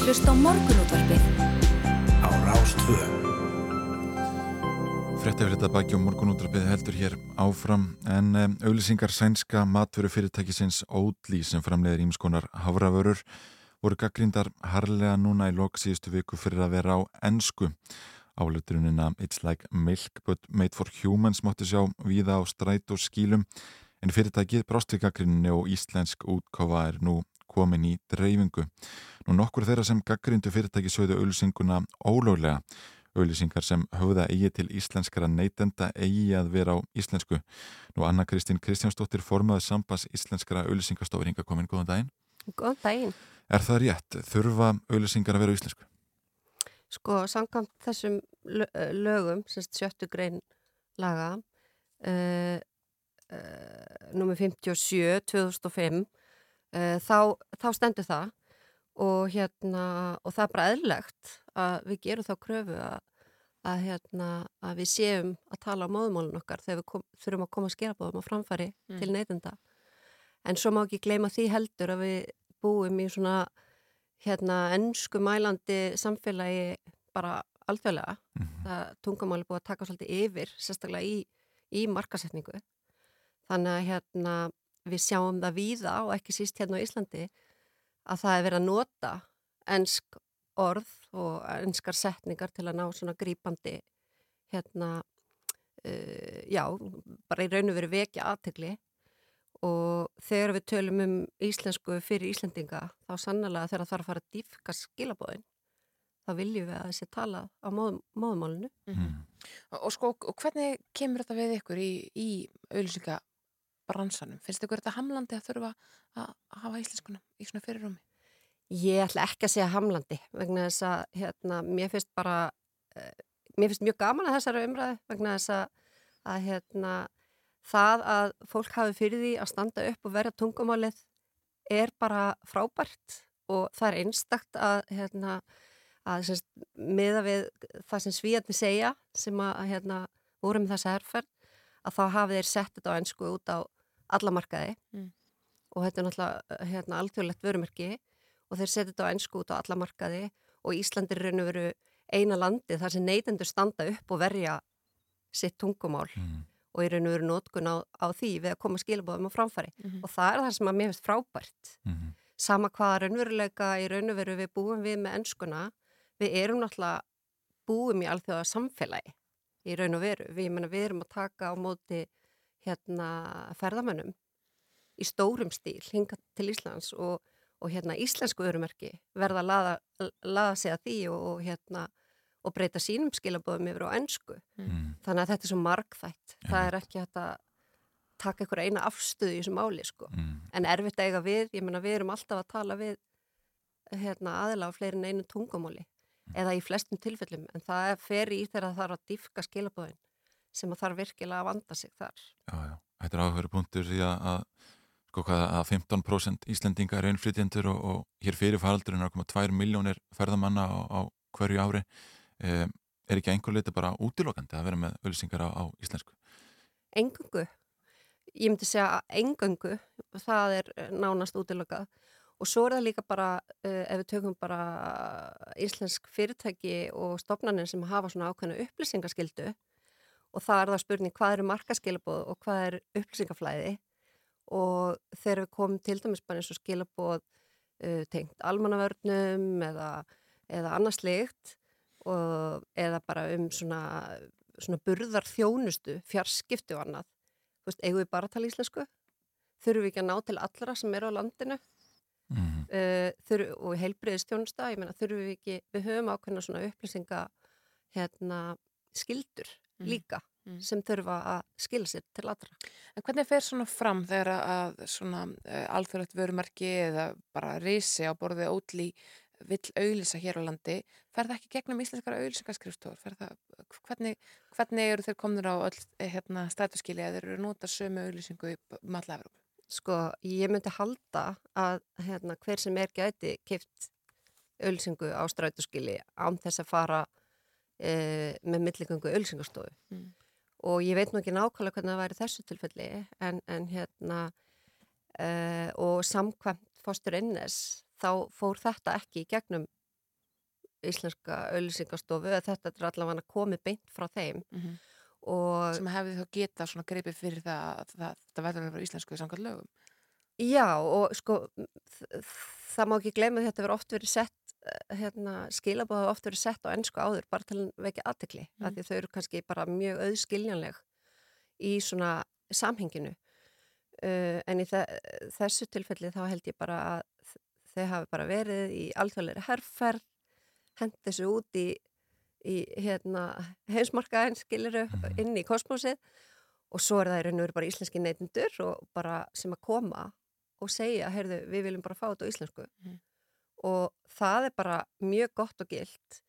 A: Hlusta á morgunútvarpið
B: á Rástvö.
C: Fréttafélita baki og morgunútrapið heldur hér áfram en um, auðlýsingar sænska matveru fyrirtækisins Oatly sem framleiðir ímskonar hafravörur voru gaggrindar harlega núna í lok síðustu viku fyrir að vera á ensku. Áluturunina It's like milk but made for humans mátti sjá víða á stræt og skílum en fyrirtækið gaggrinninni og íslensk útkofa er nú komin í dreifingu. Nú nokkur þeirra sem gaggrindu fyrirtæki sögðu auðlýsinguna ólöglega. Auðlýsingar sem höfða eigi til íslenskara neytenda eigi að vera á íslensku. Nú Anna Kristín Kristjánsdóttir formaði sambas íslenskara auðlýsingastofur hinga komin. Góðan daginn.
J: Góðan daginn.
C: Er það rétt? Þurfa auðlýsingar að vera á íslensku?
J: Sko, samkvæmt þessum lögum, semst sjöttu grein laga, uh, uh, nummer 57, 2005, uh, þá, þá stendur það og, hérna, og það er bara eðlegt að við gerum þá kröfu að, að, hérna, að við séum að tala á móðumálun okkar þegar við kom, þurfum að koma að skera bóðum á framfæri mm. til neytenda. En svo má ekki gleyma því heldur að við búum í svona hérna ennsku mælandi samfélagi bara alþjóðlega. Mm -hmm. Það tungamáli búið að taka svolítið yfir, sérstaklega í, í markasetningu. Þannig að hérna við sjáum það víða og ekki síst hérna á Íslandi að það er verið að nota ennsk orð og ennskar setningar til að ná svona grípandi hérna uh, já, bara í raun og veru vekja aðtegli og þegar við tölum um íslensku fyrir Íslendinga þá sannlega þegar það þarf að fara að dýfka skilabóðin þá viljum við að þessi tala á móðum, móðumálunu
D: mm -hmm. og sko, og hvernig kemur þetta við ykkur í, í auðvilsingabransanum? Finnst ykkur þetta hamlandi að þurfa að hafa íslenskunum í svona fyrirrumi?
J: Ég ætla ekki að segja hamlandi vegna þess að hérna, mér finnst bara uh, mér finnst mjög gaman að þessari umræði vegna þess að, að hérna það að fólk hafi fyrir því að standa upp og verja tungumálið er bara frábært og það er einstakt að, hérna, að semst, miða við það sem svíjarni segja sem að hérna, voru með þessa herrferð að þá hafi þeir sett þetta á ennsku út á allamarkaði mm. og þetta er náttúrulega hérna, alþjóðlegt vörumerki og þeir setja þetta á ennsku út á allamarkaði og Íslandir raun og veru eina landi þar sem neytendur standa upp og verja sitt tungumál mm og í raun og veru nótkun á, á því við að koma skilabóðum á framfæri mm -hmm. og það er það sem að mér finnst frábært mm -hmm. sama hvaða raunveruleika í raun og veru við búum við með ennskuna við erum náttúrulega búum í alþjóða samfélagi í raun og veru, við, mena, við erum að taka á móti hérna ferðamönnum í stórum stíl hinga til Íslands og, og hérna íslensku örumerki verða að laða, laða sig að því og, og hérna og breyta sínum skilabóðum yfir á ennsku. Mm. mm. Þannig að þetta er svo markþætt. Ja. Það er ekki hægt að taka einhver eina afstöðu í þessu máli sko. Mm. En erfitt eiga við, ég menna við erum alltaf að tala við hérna, aðila á fleirin einu tungumóli mm. eða í flestum tilfellum. En það fer í þegar það þarf að diffka skilabóðin sem að þarf virkilega að vanda sig þar.
C: Já, já. Þetta er áhverju punktur því að, að sko hvað að 15% Íslendinga er einflýtjendur og, og hér fyrir faraldurinn er okkur 2 miljónir ferðamanna á, á hverju ári um, er ekki einhver leiti bara útilokandi að vera með öllisingar á, á íslensku?
J: Engungu. Ég myndi segja að engungu, það er nánast útilokað og svo er það líka bara, uh, ef við tökum bara íslensk fyrirtæki og stopnarnir sem hafa svona ákveðna upplýsingaskildu og það er það spurning hvað eru markaskilabóð og hvað er upplýsingaflæði og þegar við komum til dæmis bara eins og skilabóð uh, tengt almannavörnum eða, eða annars slikt og, eða bara um svona, svona burðar þjónustu, fjarskipti og annað. Þú veist, eigum við bara að tala íslensku? Þurfum við ekki að ná til allra sem eru á landinu? Mm -hmm. uh, þurfum, og heilbriðistjónusta, ég menna, þurfum við ekki, við höfum ákveðna svona upplýsinga hérna, skildur mm líka mm. sem þurfa að skilja sér til allra.
D: En hvernig fer svona fram þegar að svona uh, alþjóðlegt vörumarki eða bara reysi á borðið ótlí vill auðlisa hér á landi, fer það ekki gegnum íslenskara auðlisingaskrifstofur? Hvernig, hvernig eru þeir komnur á öll eh, hérna, stætuskili að þeir eru nota sömu auðlisingu í matlaverum?
J: Sko, ég myndi halda að hérna, hver sem er gæti kipt auðlisingu á strætuskili án þess að fara e, með millingangu auðlisingastofu. Mm. Og ég veit nú ekki nákvæmlega hvernig það væri þessu tilfelli en, en hérna e, og samkvæmt fórstur innes þá fór þetta ekki í gegnum íslenska auðlýsingastofu að þetta er allavega komið beint frá þeim mm -hmm.
D: sem hefði þá getað svona greipið fyrir það að þetta verður að vera íslensku samkvæmt lögum
J: Já og sko það má ekki glemja þetta verður oft verið sett hérna, skilabóða oft verið sett á ennsku áður bara til að vekja aðtekli mm. af því þau eru kannski bara mjög auðskiljanleg í svona samhenginu uh, en í þessu tilfelli þá held ég bara að þau hafi bara verið í alþjóðleiri herrferð, hendi þessu út í, í hérna, heimsmarkaðin, skiliru,
C: Mhm.
J: inn í kosmosið og svo er það í raun og veru bara íslenski bara sem að koma og segja, heyrðu, við viljum bara fá þetta á íslensku
D: Mhm.
J: Og það er bara mjög gott og gilt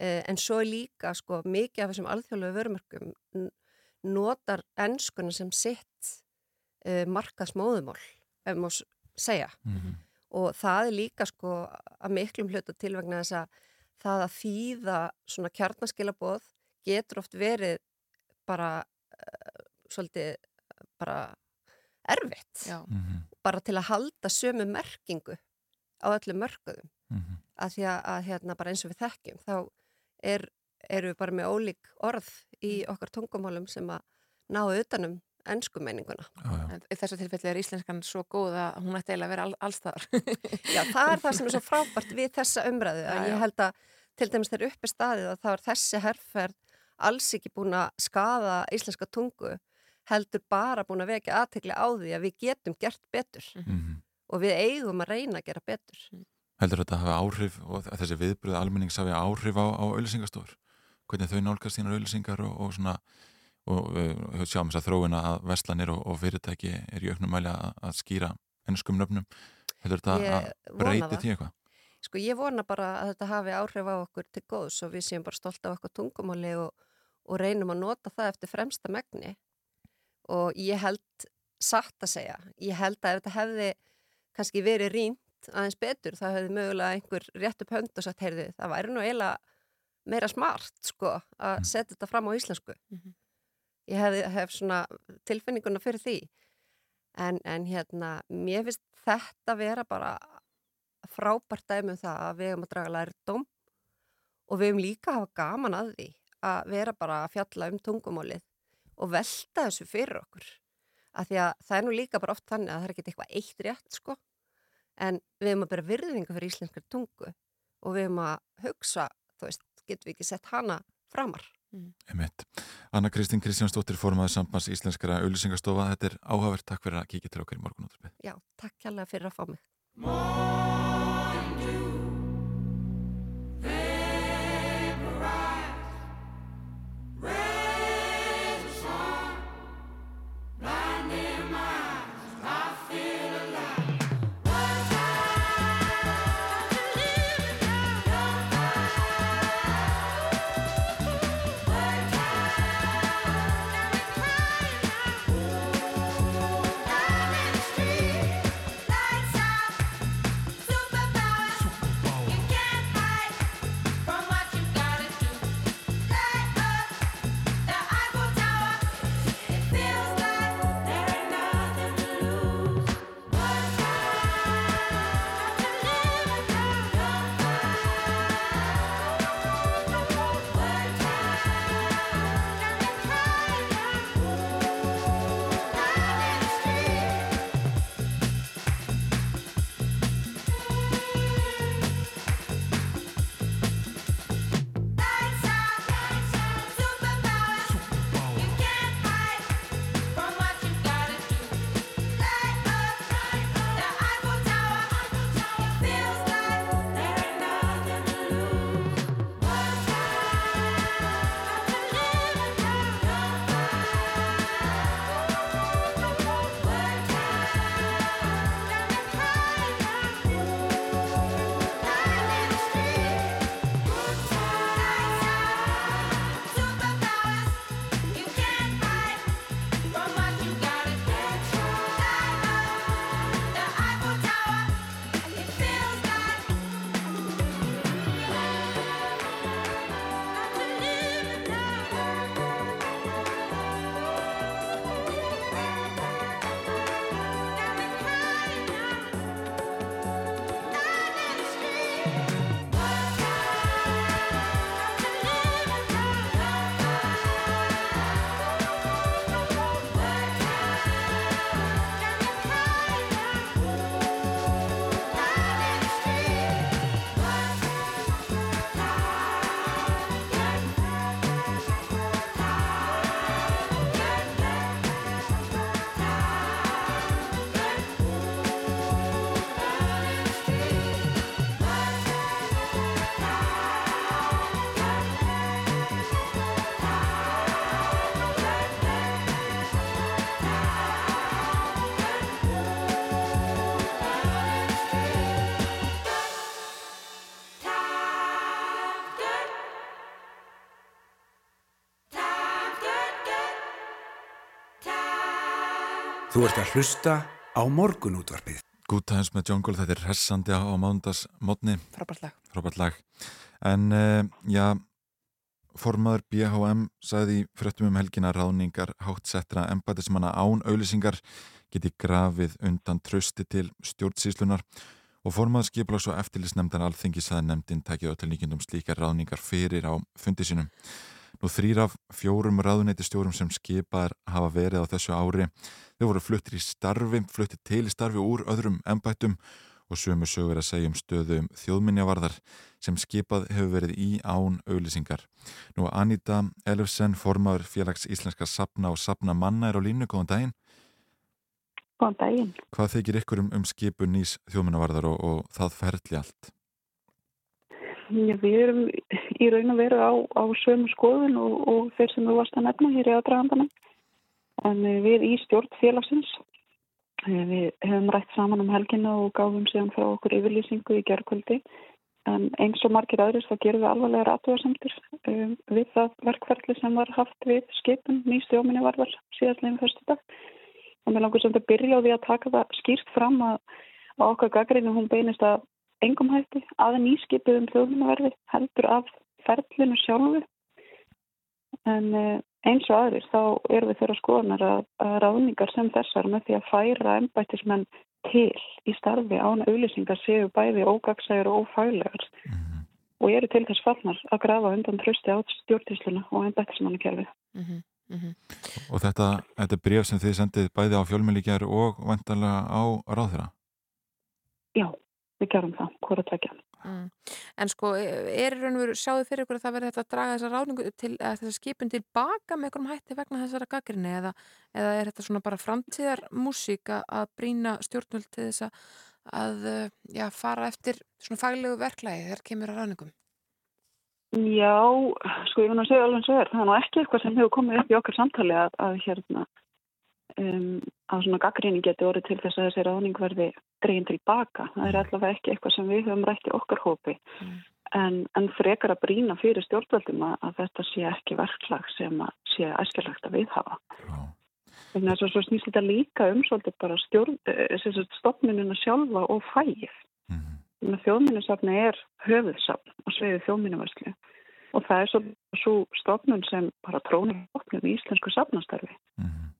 J: eh, en svo er líka sko mikið af þessum alþjóðlegu vörumörkum notar ennskuna sem sitt eh, markasmóðumál ef maður segja
C: Mhm.
J: og það er líka sko að miklum hluta til vegna þess að það að þýða svona kjarnaskilaboð getur oft verið bara uh, svolítið bara erfitt
D: Já.
C: Mhm.
J: bara til að halda sömu merkingu á öllum mörkuðum
C: Mhm.
J: að því að, að hérna bara eins og við þekkjum þá er, eru við bara með ólík orð í okkar tungumálum sem að ná utanum ennsku meininguna.
C: Já, já.
D: En í þessu tilfelli er íslenskan svo góð að hún ætti eiginlega að vera all, allstaðar.
J: Já, það er það sem er svo frábært við þessa umræðu
D: Já,
J: en
D: já.
J: ég held að til dæmis þegar uppi staðið að þá er þessi herrferð alls ekki búin að skada íslenska tungu heldur bara búin að vekja aðtekli á því að við getum gert betur
C: Mhm.
J: Og við eigum að reyna að gera betur.
C: Heldur þetta hafi áhrif og að þessi viðbröð almennings hafi áhrif á, á auðlýsingastofur? Hvernig þau nálgast sínar auðlýsingar og, og svona og uh, sjáum þess að þróina að verslanir og, og fyrirtæki er í auknum mæli að, að skýra ennskum nöfnum. Heldur þetta
J: Ég
C: að breyti því eitthvað?
J: Sko ég vona bara að þetta hafi áhrif á okkur til góðs og við séum bara stolt af okkur tungumáli og, og reynum að nota það eftir fremsta megni og ég held satt að segja, ég held að ef þetta hefði kannski verið rínt aðeins betur þá hefði mögulega einhver rétt upp hönd og sagt, heyrðu, það væri nú eiginlega meira smart sko að setja þetta fram á íslensku.
D: Mhm.
J: Ég hefði, hef svona tilfinninguna fyrir því en, en hérna, mér finnst þetta vera bara frábært dæmi um það að við hefum að draga lærdóm og við hefum líka að hafa gaman að því að vera bara að fjalla um tungumálið og velta þessu fyrir okkur. Af því að það er nú líka bara oft þannig að það er ekki eitthvað eitt rétt sko en við hefum að bera virðingu fyrir íslenskar tungu og við hefum að hugsa, þú veist, getum við ekki sett hana framar.
C: Einmitt. Anna Kristín Kristjánsdóttir formaður sambands íslenskara auðlýsingastofa. Þetta er áhugavert. Takk fyrir að kíkja til okkar í morgunúttarpið.
J: Já, takk kærlega fyrir að fá mig.
B: Þú ert að hlusta á morgunútvarpið.
C: Good Times með Jungle, þetta er hressandi á mándags mótni.
D: Frábært lag.
C: Frábært lag. En uh, já, formaður BHM sagði í fréttum um helgina ráningar hátsettra embætismanna án auðlýsingar geti grafið undan trösti til stjórnsíslunar og formaður skiplags og eftirlisnemndar alþingi saði nefndin takið öllningindum slíkar ráningar fyrir á fundi sínum. Nú þrýr af fjórum ráðuneytistjórum sem skipaðar hafa verið á þessu ári. Þau voru fluttir í starfi, fluttir til í starfi úr öðrum ennbættum og sömu sögur að segja um stöðu um þjóðminjavarðar sem skipað hefur verið í án auðlýsingar. Nú Anita Elfsen, formaður félags íslenska sapna og sapna manna er á línu. Góðan daginn.
K: Góðan daginn.
C: Hvað þykir ykkur um, um skipun nýs þjóðminjavarðar og, og það ferli allt?
K: Já, við erum í raun og veru á, á sömu skoðun og, og þeir sem við varst að nefna hér í aðdragandanum. En eh, við í stjórn félagsins, eh, við hefum rætt saman um helgina og gáðum síðan frá okkur yfirlýsingu í gerðkvöldi. En eins og margir aðris þá gerum við alvarlega rættuarsamtur um, við það verkferðli sem var haft við skipun nýstjóminni varðar síðastleginn fyrstu dag. Og mér langur samt að byrja á því að taka það skýrt fram að, að okkar gaggrinu hún beinist að engum hætti að nýskipið um þjóðlunaverði heldur af ferlinu sjálfu en eh, eins og aðrir þá erum við þeirra skoðanar að, að ráðningar sem þessar með því að færa ennbættismenn til í starfi án auðlýsingar séu bæði ógagsægur og ófælegar mm -hmm. og eru til þess fallnar að grafa undan trösti á stjórntísluna og ennbættismannakerfi
D: mm -hmm. Mm -hmm.
C: Og þetta, þetta bref sem þið sendið bæði á fjölmjölíkjar og vantarlega á ráðherra?
K: Já, við gerum það, hvora tvekja.
D: Mm. En sko, er í raun og veru, sjáðu fyrir ykkur að það verður þetta að draga þessa ráningu til, eða þessa skipin tilbaka með einhverjum hætti vegna þessara gaggrinni eða, eða er þetta svona bara framtíðar músík að brína stjórnvöld til þess að já, fara eftir svona faglegu verklægi þegar kemur að ráningum?
K: Já, sko ég finn að segja alveg eins og er, það er nú ekki eitthvað sem hefur komið upp í okkar samtali að, að hérna um, að svona gaggrinni geti orðið til þess að þessi ráning verði dreginn tilbaka. Það er allavega ekki eitthvað sem við höfum rætt í okkar hópi mm. en, en frekar að brína fyrir stjórnvöldum að, að þetta sé ekki verklag sem að sé æskilagt að viðhafa.
C: Já.
K: Þannig að svo snýst þetta líka um svolítið bara stjórn, stofnununa sjálfa og fæið. Mm. Þjóðminnisafni er höfuðsafn og sveiði þjóðminnivarslu og það er svo, svo stofnun sem bara trónir opnum í íslensku safnastarfi.
C: Mm.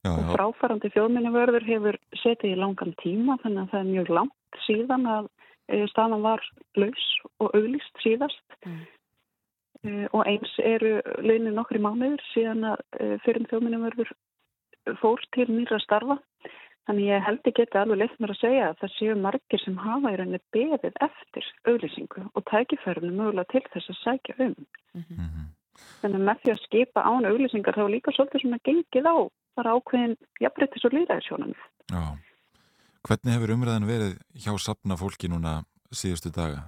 K: Já, og fráfærandi þjóðminnivörður hefur setið í langan tíma þannig að það er mjög langt síðan að e, staðan var laus og auglist síðast. Mm. e, og eins eru launin nokkri mánuður síðan að e, fyrir þjóðminnivörður fór til nýra starfa. Þannig ég held ekki þetta alveg leitt mér að segja að það séu margir sem hafa í rauninni beðið eftir auglýsingu og tækifærinu mögulega til þess að sækja um.
C: Mm -hmm.
K: þannig að með því að skipa án auglýsingar þá líka svolítið sem að gengið á bara ákveðin jafnbryttis og líðræðisjónum.
C: Já. Hvernig hefur umræðan verið hjá sapna fólki núna síðustu daga?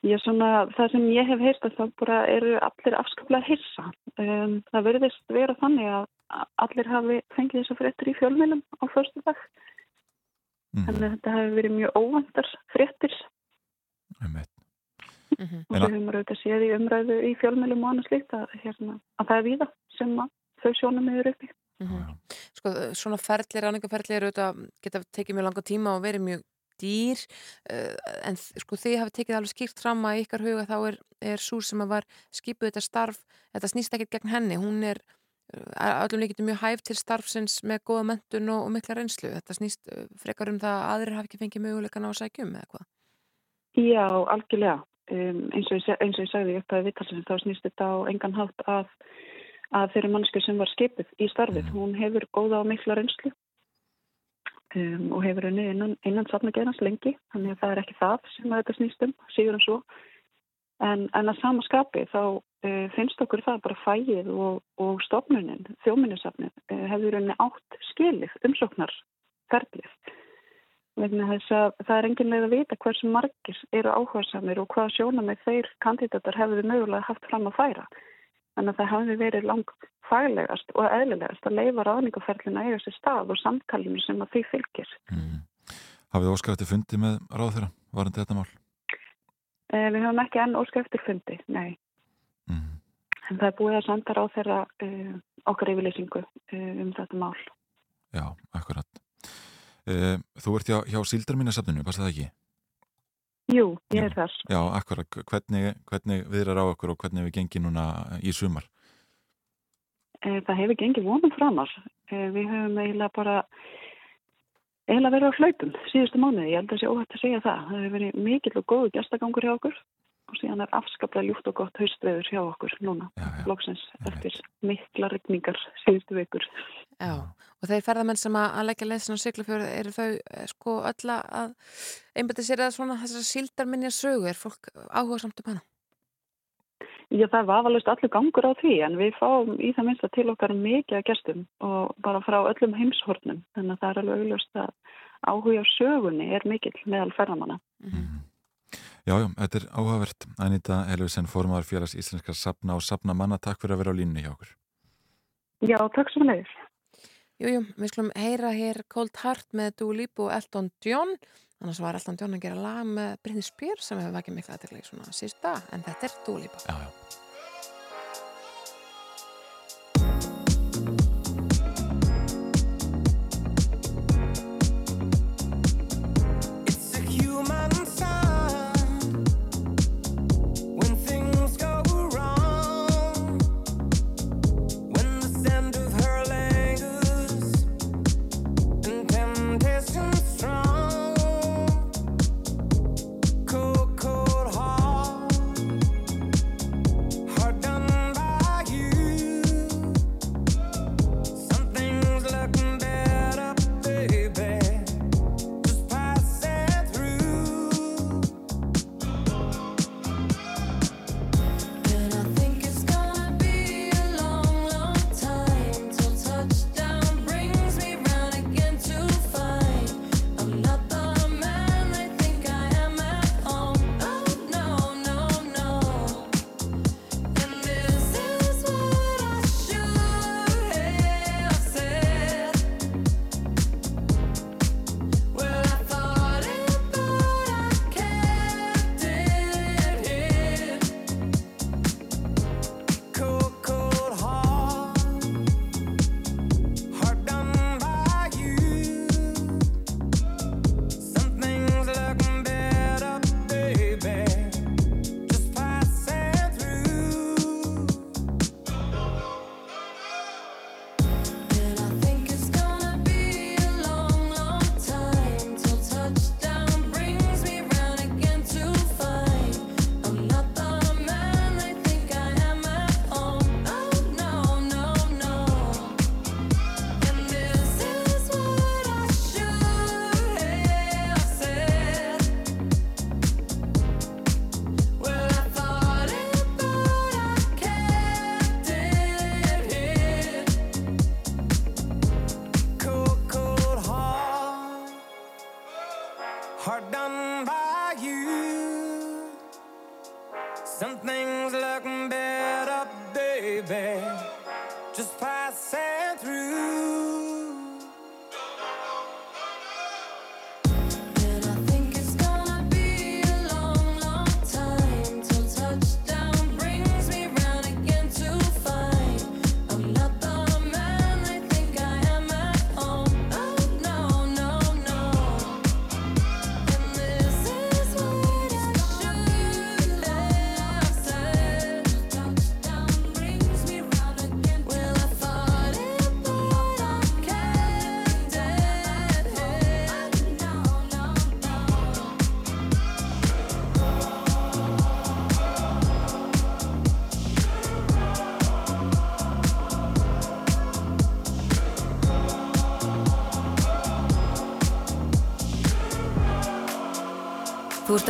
K: Já, svona það sem ég hef heist að það bara eru allir afskaplega hissa. Um, það verðist vera þannig að allir hafi fengið þess að fréttir í fjölmjölum á förstu dag. Mm. Þannig að þetta hefur verið mjög óvandar fréttir.
C: Um eitt.
K: Mm -hmm. og við höfum auðvitað séð í umræðu í fjölmjölum og annars líkt að, hérna, að það er víða sem þau sjónum meður uppi.
D: Mm -hmm. Sko svona eru auðvitað geta tekið mjög langa tíma og verið mjög dýr uh, en sko þið hafið tekið alveg skýrt fram að ykkar huga þá er, er svo sem var skipuð þetta starf, þetta snýst ekkert gegn henni, hún er allum líkitið mjög hæf til starfsins með góða mentun og, og mikla reynslu, þetta snýst frekar um það að aðrir hafi ekki fengið möguleika ná að sækjum eða hvað?
K: Já, algjörlega. Um, eins, og ég, eins og ég sagði upp að vittalsins þá snýst þetta á engan hátt að, að þeirri mannsku sem var skipið í starfið, mm. hún hefur góða og mikla reynslu um, og hefur henni innan, innan safna gerans lengi, þannig að það er ekki það sem þetta snýst um, síður en svo en, en að sama skapi þá uh, finnst okkur það bara fæið og, og stofnunin, þjóminnisafnin uh, hefur henni átt skilið umsóknar ferlið vegna þess að það er engin leið að vita hversu margir eru áhersamir og hvaða sjóna með þeir kandidatar hefur mögulega haft fram að færa. Þannig að það hafi verið lang faglegast og eðlilegast að leifa ráðningaferlina eiga sér stað og samtalinu sem að því fylgir.
C: Mm. Hafið óskæfti fundi með ráð þeirra? Var þetta mál?
K: Eh, við höfum ekki enn óskæfti fundi, nei.
C: Mm.
K: En það er búið að senda ráð þeirra eh, okkar yfirleysingu um þetta mál.
G: Já, akkurat. Uh, þú ert hjá, hjá Sildarminnarsafninu, passa það ekki?
K: Jú, ég er þar.
G: Já, akkurat. Hvernig, hvernig viðrar á okkur og hvernig við gengið núna í sumar?
K: Það hefur gengið vonum framar. Við höfum eiginlega bara eiginlega verið á hlaupum síðustu mánuði. Ég held að það sé óhægt að segja það. Það hefur verið mikill og góðu gestagangur hjá okkur og síðan er afskaplega ljúft og gott haustveður hjá okkur núna, loksins, eftir mikla regningar síðustu vikur.
D: Já, og þeir ferðamenn sem að leggja leðsinn á Siglufjörðu, eru þau sko öll að einbæti sér að svona þessar síldarminja sögu, er fólk áhuga samt um hana?
K: Já, það var aðalust allur gangur á því, en við fáum í það minnst að til okkar mikið að gestum og bara frá öllum heimshornum, þannig að það er alveg auðvist að áhuga sögunni er mikill meðal ferðamanna.
G: Mm -hmm. Já, já, þetta er áhugavert. Anita Elvisen, formar félags íslenskar sapna og sapna manna. Takk fyrir að vera á línni hjá okkur.
K: Já, takk svo með þér.
D: Jú, jú, við skulum heyra hér Cold Heart með Dua Lipa og Elton John. Annars var Elton John að gera lag með Britney Spears sem hefur vakið miklu aðteglega í svona sísta, en þetta er Dua Lipa.
G: Já,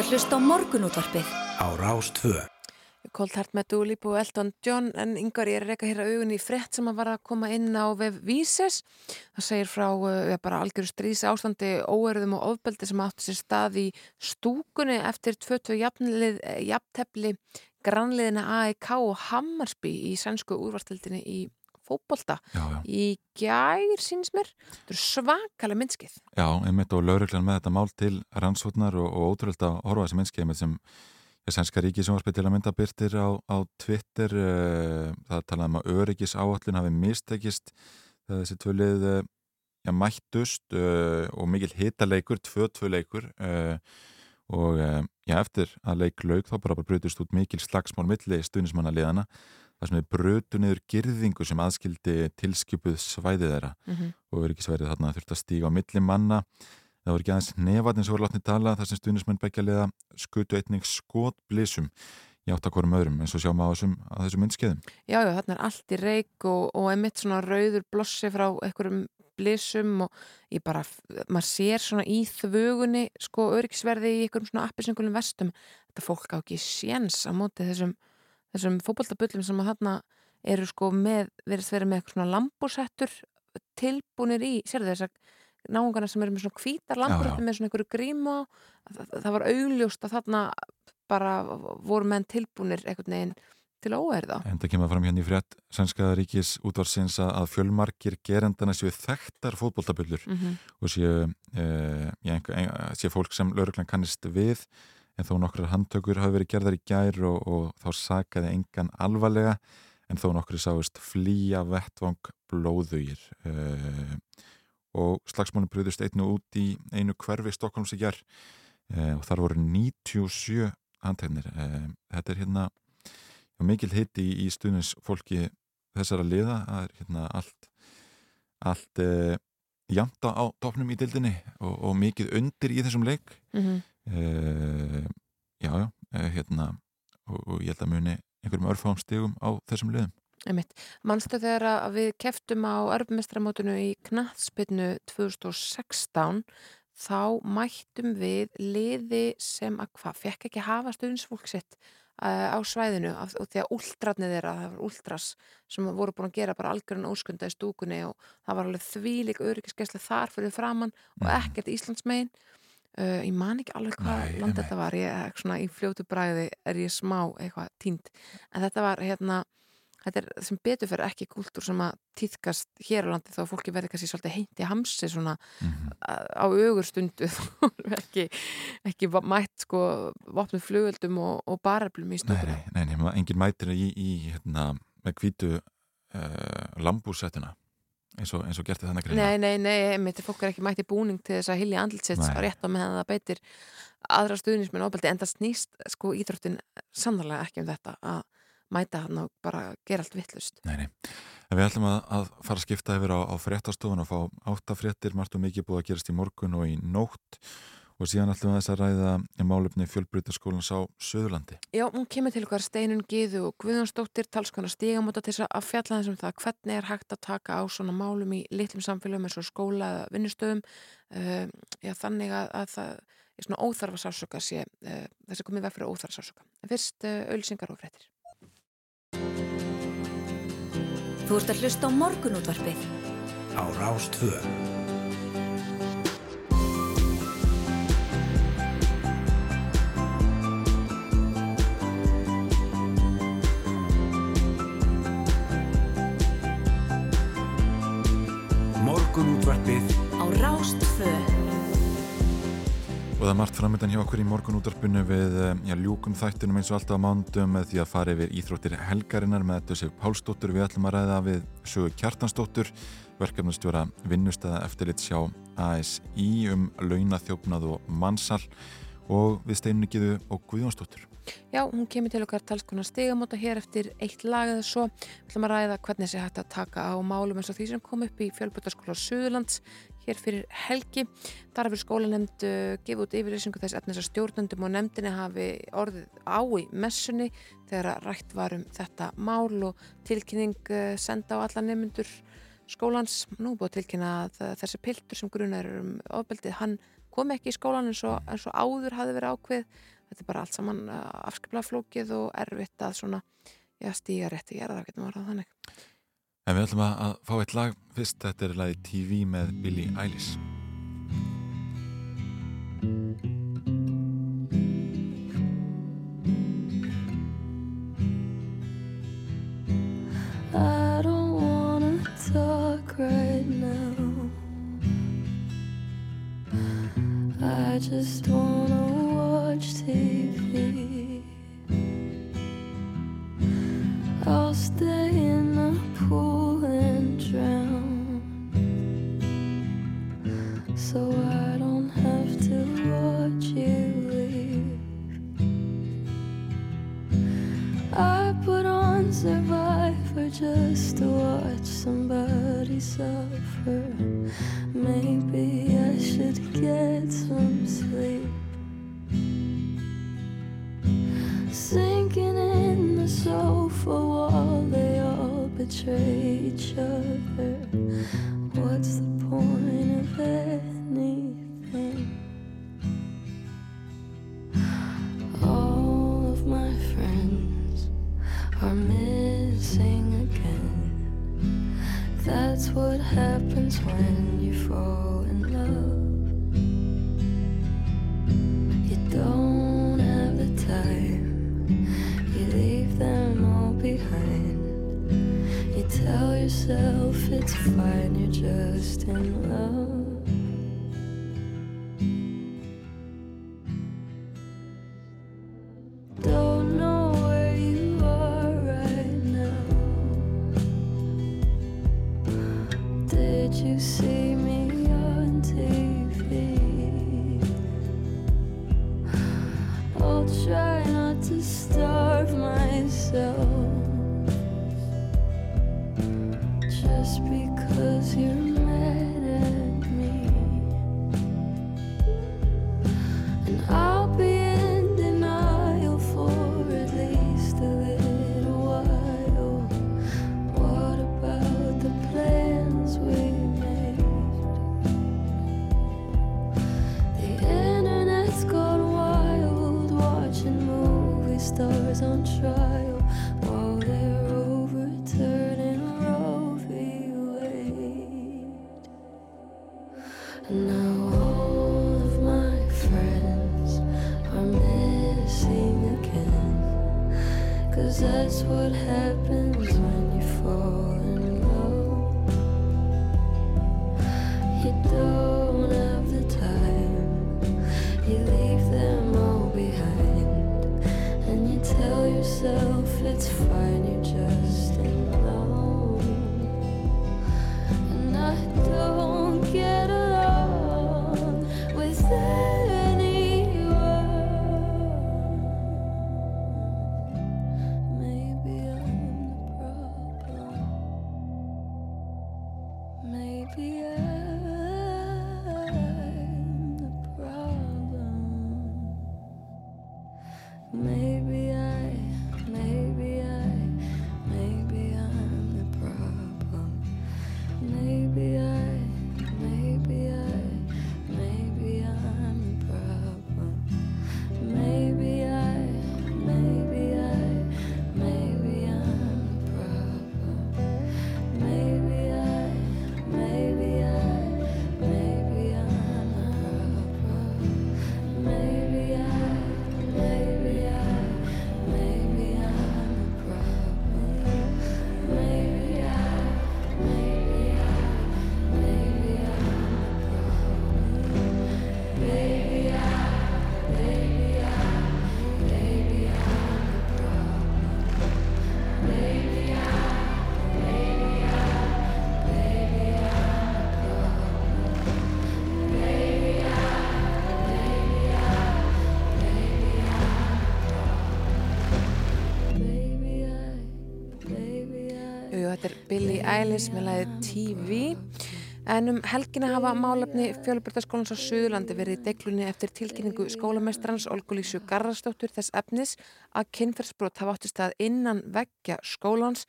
A: ert að hlusta á morgunútvarpið
B: á Rástvö.
D: Cold Heart með Lipa og Elton John en yngar ég er að reyka hér að augunni í frett sem að var að koma inn á vef Víses. Það segir frá uh, bara algjöru strísi ástandi óerðum og ofbeldi sem átti sér stað í stúkunni eftir 22 jafntefli grannliðina AEK og Hammarsby í sænsku úrvartildinni í fókbólta í gær síns mér. Þetta er svakalega minnskið.
G: Já, einmitt og lauruglan með þetta mál til rannsóknar og, og ótrúlega að horfa þessi minnskið sem
C: Sænska ríkisjónvarpið til að mynda byrtir á, á Twitter uh, það talaði um að öryggis áallin hafi mistekist þegar þessi tvö lið uh, ja, mættust uh, og mikil hitaleikur, tvö-tvö leikur og ja, eftir að leik laug þá bara brutust út mikil slagsmál milli stuðnismanna liðana þar sem við brutu niður girðingu sem aðskildi tilskipuð svæðið þeirra mm -hmm. og öryggisvæðið þarna þurfti að stíga á milli manna Það voru ekki aðeins nefatni sem voru látni tala þar sem stuðnismenn begja liða skutu einning skotblísum í áttakvorum öðrum eins og sjáum á þessum, þessum myndskeiðum.
D: Já, já, þarna er allt í reik og, og einmitt svona rauður blossi frá einhverjum blísum og ég bara, maður sér svona í þvögunni sko öryggisverði í einhverjum svona appisengulum vestum. Þetta fólk á ekki séns á móti þessum, þessum fókbaltabullum sem að þarna eru sko með, verðist verið með eitthvað svona lambúsettur tilbúinir í, sér þess að náungarna sem eru með svona hvítar lambrötti með svona einhverju gríma það, það var augljóst að þarna bara voru menn tilbúinir einhvern veginn til að óerða.
C: En það kemur fram hérna í frétt Sænska ríkis útvarsins að fjölmarkir gerendana séu þekktar fótbolltabullur mm -hmm. og séu, e, ja, séu fólk sem lauruglan kannist við en þó nokkrar handtökur hafi verið gerðar í gær og, og þá sakaði engan alvarlega en þó nokkri sáist flýja vettvang blóðugir e, og slagsmálinn bröðust einnu út í einu hverfi Stokkólms í gerð eh, og þar voru 97 handhefnir. Eh, þetta er hérna mikil hitti í, í stuðnins fólki þessara liða. Það er hérna allt, allt eh, janta á topnum í dildinni og, og mikið undir í þessum leik. Mm -hmm. Já, já, eh, hérna og, og ég held að muni einhverjum örfám stegum á þessum liðum.
D: Manstu þegar að við keftum á örfumestramótunu í Knatsbyrnu 2016 þá mættum við liði sem að hvað, fekk ekki hafa stuðnisfólk sitt uh, á svæðinu og því að úldratnið þeirra, það var úldras sem voru búin að gera bara algjörðan óskunda í stúkunni og það var alveg þvílik öryggiskesli þar fyrir framann og mm. ekkert Íslandsmegin uh, ég man ekki alveg hvað land þetta var ég, svona, í fljótu bræði er ég smá eitthvað tínt en þetta var hérna þetta er sem betur fyrir ekki kúltúr sem að týðkast hér á landi þá fólki verður kannski svolítið heint í hamsi svona mm -hmm. á augur stundu ekki, ekki mætt sko vopnuð flugöldum og, og baröflum í stundinu
C: Nei, nei, nei, engin mættir í, í hérna, með kvítu uh, lambúsettina eins og, og gert þannig
D: Nei, nei, nei, mitt fólk er ekki mætt í búning til þess að hilja andlitsets og rétt á meðan það beitir aðra stuðnismin ofbeldi en það snýst sko íþróttin sannarlega ekki um þetta að mæta hann og bara gera allt vittlust.
C: Nei, nei. En við ætlum að, að fara að skipta yfir á, á fréttastofun og fá áttafréttir, margt og mikið búið að gerast í morgun og í nótt og síðan að þess að ræða málefni fjölbrytarskólans á Suðurlandi.
D: Já, hún kemur til okkar Steinun Gíðu og Guðjónsdóttir talskona stígamóta til að fjalla þessum það hvernig er hægt að taka á svona málum í litlum samfélagum eins og skóla eða vinnustöðum uh, já, þannig að, að það er svona óþarfa sásöka sé uh, þess að komið veg fyrir óþarfa sásöka. Fyrst uh, ölsingar og fréttir.
A: Þú ert að hlusta á morgunútvarpið
B: á Rástvö. Morgunútvarpið
A: á Rástvö.
C: Og það er margt framöndan hjá okkur í morgunútarpunni við eh, já, ljúkum þættinum eins og alltaf á mándum með því að fara yfir íþróttir helgarinnar með þetta séu Pálsdóttur við ætlum að ræða við sögu Kjartansdóttur verkefnastjóra vinnustæða eftirlit sjá ASI um launathjófnað og mannsal og við steiningiðu og Guðjónsdóttur.
D: Já, hún kemur til okkar talskona stigamóta hér eftir eitt lag eða svo. Við ætlum að ræða hvernig þessi hægt að taka á málum eins og því sem kom upp í fjölbutaskóla Suðurlands hér fyrir helgi. Þar hefur skólanemnd uh, gefið út yfirleysingu þess efnis að stjórnundum og nefndinni hafi orðið á í messunni þegar rætt var um þetta mál og tilkynning uh, senda á alla nefnundur skólans. Nú búið tilkynna að uh, þessi piltur sem grunar um ofbeldið, hann kom ekki í skólan eins og, eins og áður hafi verið ákveð. Þetta er bara allt saman afskipla flókið og erfitt að svona, já, stíga rétti gera það, getur maður að þannig.
C: En við ætlum að fá eitt lag fyrst, þetta er lagi TV með Billie Eilish.
E: I don't wanna talk right now I just wanna watch TV
D: Billie Eilish með lagið TV en um helgina hafa málefni fjölbjörnarskólans á Suðurlandi verið í deglunni eftir tilkynningu skólamestrans Olgulísu Garðarsdóttur þess efnis að kynferðsbrot hafa átti stað innan veggja skólans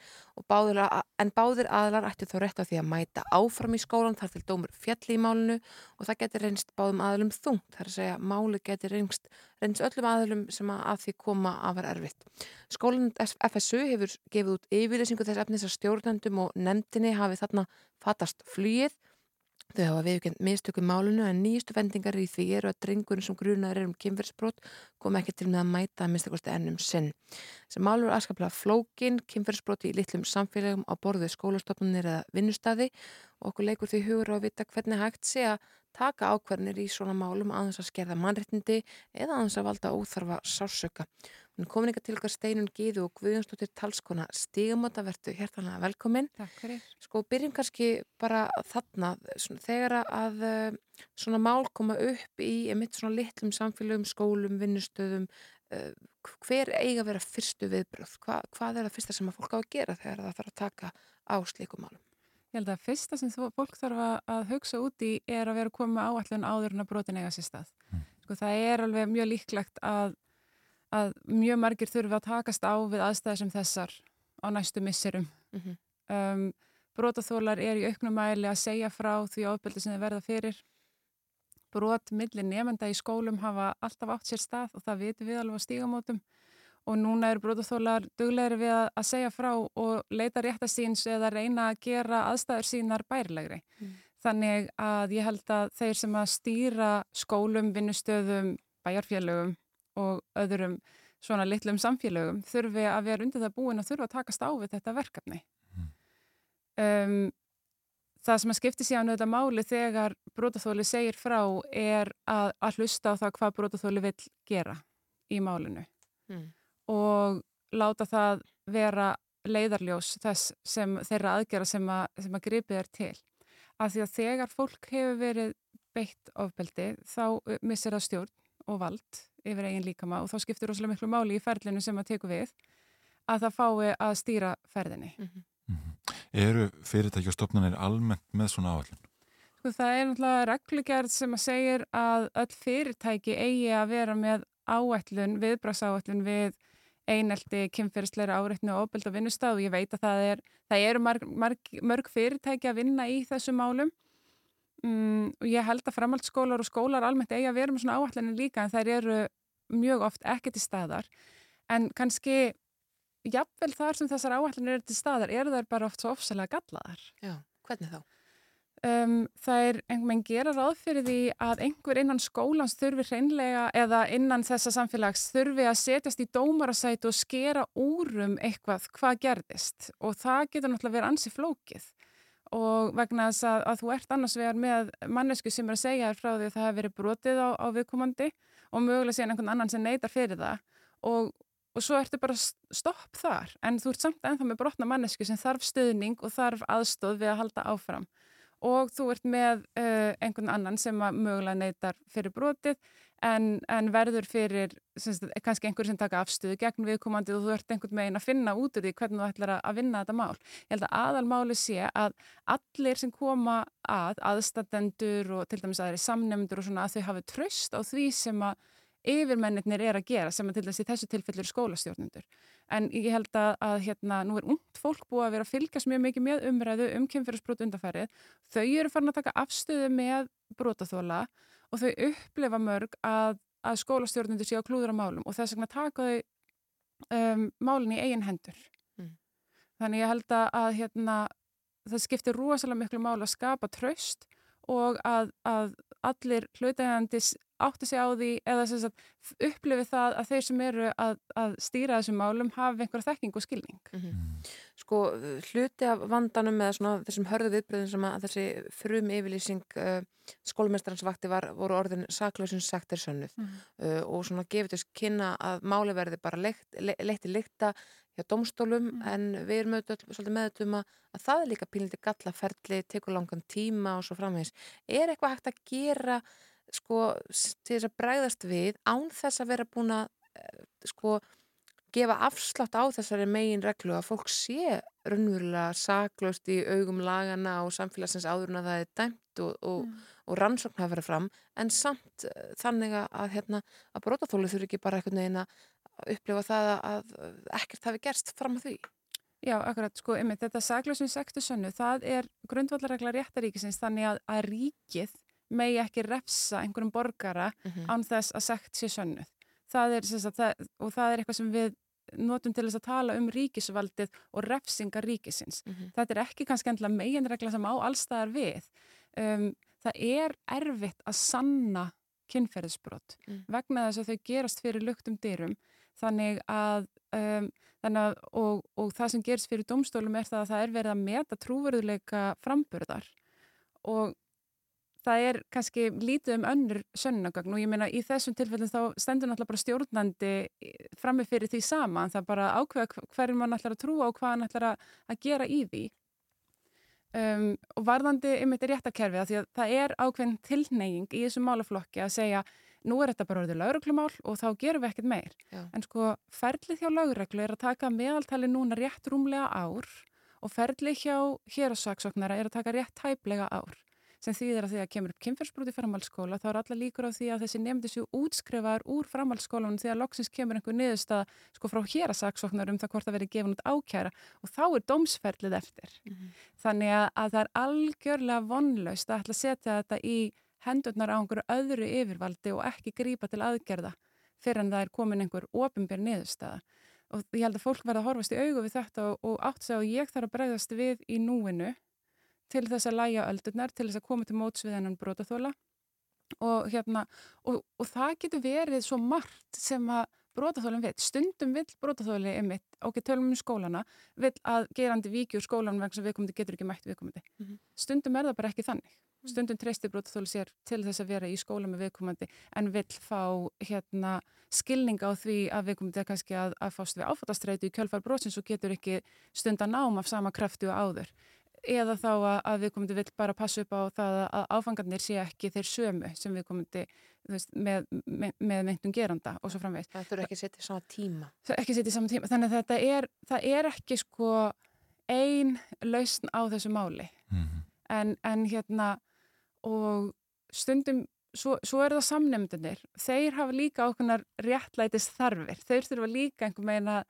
D: báðir, en báðir aðlar ætti þó rétt á því að mæta áfram í skólan þar til dómur fjalli í málinu og það getur reynst báðum aðlum þungt þar að segja máli getur reynst, reynst öllum aðlum sem að, að því koma að vera erfitt. Skólan FSU hefur gefið út yfirlýsingu þess efnis að stjórnendum og nefndinni hafi þarna fatast flýið Þau hafa viðkjönd mistökum málunu en nýjustu vendingar í því eru að drengurinn sem grunar er um kynferðsbrot kom ekki til með að mæta að minnstakosti ennum sinn. Þessi málur er aðskaplega flókin, kynferðsbrot í litlum samfélagum á borðu skólastofnunir eða vinnustadi og okkur leikur því hugur á að vita hvernig hægt sé að taka ákvarnir í svona málum aðeins að skerða mannréttindi eða aðeins að valda óþarfa sásöka. Hún komin ykkar til ykkar steinun Gíðu og Guðjónsdóttir talskona Stígamóta, verðu hértanlega velkomin.
L: Takk fyrir.
D: Sko, byrjum kannski bara þarna, svona, þegar að uh, svona mál koma upp í mitt svona litlum samfélögum, skólum, vinnustöðum, uh, hver eiga að vera fyrstu viðbröð? Hva, hvað er það fyrsta sem að fólk á að gera þegar það þarf að taka á slíkum málum?
L: Ég held að fyrsta sem þú, fólk þarf að hugsa út í er að vera komið með áallun áður en að brotin eiga sér stað. Mm. Sko, það er alveg mjög líklegt að að mjög margir þurfi að takast á við aðstæðar sem þessar á næstu misserum. Mm -hmm. um, Brotaþólar er í auknum mæli að segja frá því ábyrði sem þið verða fyrir. Brot millir nefnda í skólum hafa alltaf átt sér stað og það vitum við alveg á stígamótum og núna eru brotaþólar duglegri við að, segja frá og leita réttasíns eða reyna að gera aðstæður sínar bærilegri. Mm. Þannig að ég held að þeir sem að stýra skólum, vinnustöðum, bæjarfélögum og öðrum svona litlum samfélögum þurfi að vera undir það búin að þurfa að takast á við þetta verkefni. Um, það sem að skipti síðan auðvitað máli þegar brótaþóli segir frá er að, að hlusta á það hvað brótaþóli vil gera í málinu mm. Og láta það vera leiðarljós þess sem þeirra aðgera sem að, sem að gripið er til. Af því að þegar fólk hefur verið beitt ofbeldi þá missir það stjórn og vald yfir eigin líkama og þá skiptir rosalega miklu máli í ferlinu sem að teku við að það fái að stýra ferðinni. Mm -hmm.
C: Mm -hmm. Eru fyrirtæki og stofnanir almennt með svona áallin?
L: Sko það er náttúrulega reglugjörð sem að segir að öll fyrirtæki eigi að vera með áallun, viðbragsáallun við einelti, kynferðsleira áreitni og ofbeld og vinnustaf og ég veit að það, er, það eru marg, marg, mörg fyrirtæki að vinna í þessu málum. Mm, og ég held að framhaldsskólar og skólar almennt eiga að vera með svona áallanir líka en þær eru mjög oft ekki til staðar. En kannski jafnvel þar sem þessar áallanir eru til staðar eru þær bara oft svo ofsalega gallaðar.
D: Já, hvernig þá?
L: Um, það er einhvern veginn gera ráð fyrir því að einhver innan skólans þurfi hreinlega eða innan þessa samfélags þurfi að setjast í dómarasætu og skera úrum eitthvað hvað gerðist. Og það getur náttúrulega verið ansi flókið. Og vegna þess að, að þú ert annars vegar með mannesku sem er að segja þér frá því að það hefur verið brotið á, á viðkomandi og mögulega síðan einhvern annan sem neytar fyrir það. Og, og svo ertu bara stopp þar. En þú ert samt ennþá með brotna mannesku sem þarf stuðning og þarf aðstóð við að halda áfram og þú ert með uh, einhvern annan sem mögulega neytar fyrir brotið en, en verður fyrir sagt, kannski einhver sem taka afstöðu gegn viðkomandi og þú ert einhvern veginn að finna út úr því hvernig þú ætlar að vinna þetta mál. Ég held að aðalmáli sé að allir sem koma að, aðstatendur og til dæmis aðeins samnefndur og svona að þau hafi tröst á því sem að yfirmennir er að gera sem að til dæmis í þessu tilfellir skólastjórnundur. En ég held að, að hérna, nú er ungt fólk búið að vera að fylgjast mjög mikið með umræðu um kemfyrirsbrot undarfærið. Þau eru farin að taka afstöðu með brotaþóla og þau upplefa mörg að, að skólastjórnundur séu að klúðra málum og þess vegna taka þau um, málinn í eigin hendur. Mm. Þannig ég held að hérna, það skiptir rosalega miklu mál að skapa tröst og að, að allir hlutægandis átti sig á því eða sagt, upplifi það að þeir sem eru að, að stýra þessum málum hafi einhverja þekking og skilning.
D: Mm -hmm. Sko hluti af vandanum með svona, þessum hörðu viðbröðum sem að þessi frum yfirlýsing uh, skólumestaransvakti var, voru orðin saklausins sektir sönnuð mm -hmm. uh, og svona gefið þess kynna að máli verði bara leitt, le, leitt í líkta hjá domstólum mm -hmm. en við erum auðvitað svolítið meðutum að, að það er líka pínliti gallaferli, tekur langan tíma og svo framvegis. Er eitthvað hægt að gera sko til þess að bregðast við án þess að vera búin að eh, sko gefa afslátt á þessari megin reglu að fólk sé raunverulega saklaust í augum lagana og samfélagsins áður en að það er dæmt og, og, mm. og rannsókn hafa verið fram en samt uh, þannig að, hérna, að brotaþólu þurfi ekki bara eitthvað neina að upplifa það að ekkert hafi gerst fram á því.
L: Já, akkurat, sko, einmitt, þetta saklausum sektu sönnu, það er grundvallarregla réttaríkisins þannig að, að ríkið megi ekki refsa einhverjum borgara mm -hmm. án þess að sekt sé sönnuð. Það er, sagt, það, og það er eitthvað sem við notum til þess að tala um ríkisvaldið og refsingar ríkisins. Mm -hmm. Þetta er ekki kannski endilega meginregla sem á allstaðar við. Um, það er erfitt að sanna kynferðisbrott mm. vegna þess að þau gerast fyrir luktum dyrum þannig að, um, þannig að og, og það sem gerst fyrir domstólum er það að það er verið að meta trúverðuleika framburðar og það er kannski lítið um önnur sönnagögn og ég meina í þessum tilfellin þá stendur náttúrulega bara stjórnandi frammi fyrir því sama en það bara ákveða hverjum mann ætlar að trúa og hvað hann ætlar að, gera í því. Um, og varðandi ymitt er réttakerfið að því að það er ákveðin tilneying í þessum málaflokki að segja nú er þetta bara orðið lauruglumál og þá gerum við ekkert meir.
D: Já.
L: en sko ferlið hjá lauruglu er að taka meðaltali núna rétt rúmlega ár og ferlið hjá hérasaksóknara að sem þýðir að því að kemur upp kynferðsbrúti framhaldsskóla þá er alla líkur á því að þessi nefndi sér útskrifaður úr framhaldsskólanum því að loksins kemur einhver niðurstað sko frá hérasaksóknar um það hvort það verið gefin út ákjæra og þá er dómsferlið eftir. Þannig að, að það er algjörlega vonlaust að ætla að setja þetta í hendurnar á einhverju öðru yfirvaldi og ekki grípa til aðgerða fyrir en það er komin einhver ofinbér niðurstaða. Og ég held að fólk verða að horfast í augu við þetta og, og átt sig á ég þarf að bregðast við í núinu til þess að læja öldurnar, til þess að koma til móts við hennan brotaþóla og, hérna, og, og það getur verið svo margt sem að brotaþólinn vil. Stundum vil brotaþóli einmitt, ok, tölum um skólana, vil að gerandi viki úr skólanum vegna sem viðkomandi getur ekki mætt viðkomandi. Mm -hmm. Stundum er það bara ekki þannig. Stundum treystir brotaþóli sér til þess að vera í skóla með viðkomandi en vil fá hérna, skilning á því að viðkomandi er kannski að, að fást við áfattastreitu í kjölfar brotsins og getur ekki stund að nám af sama krafti og áður eða þá að, að viðkomandi vil bara passa upp á það að áfangarnir sé ekki þeir sömu sem viðkomandi veist, með, með, með meintum geranda og svo framvegist.
D: Það þurfa ekki að setja í sama tíma.
L: Það ekki setja í sama tíma. Þannig að þetta er, það er ekki sko ein lausn á þessu máli. Mm -hmm. en, en hérna og stundum Svo, svo er það samnefndunir, þeir hafa líka ákveðnar réttlætist þarfir, þeir þurfa líka einhver meina að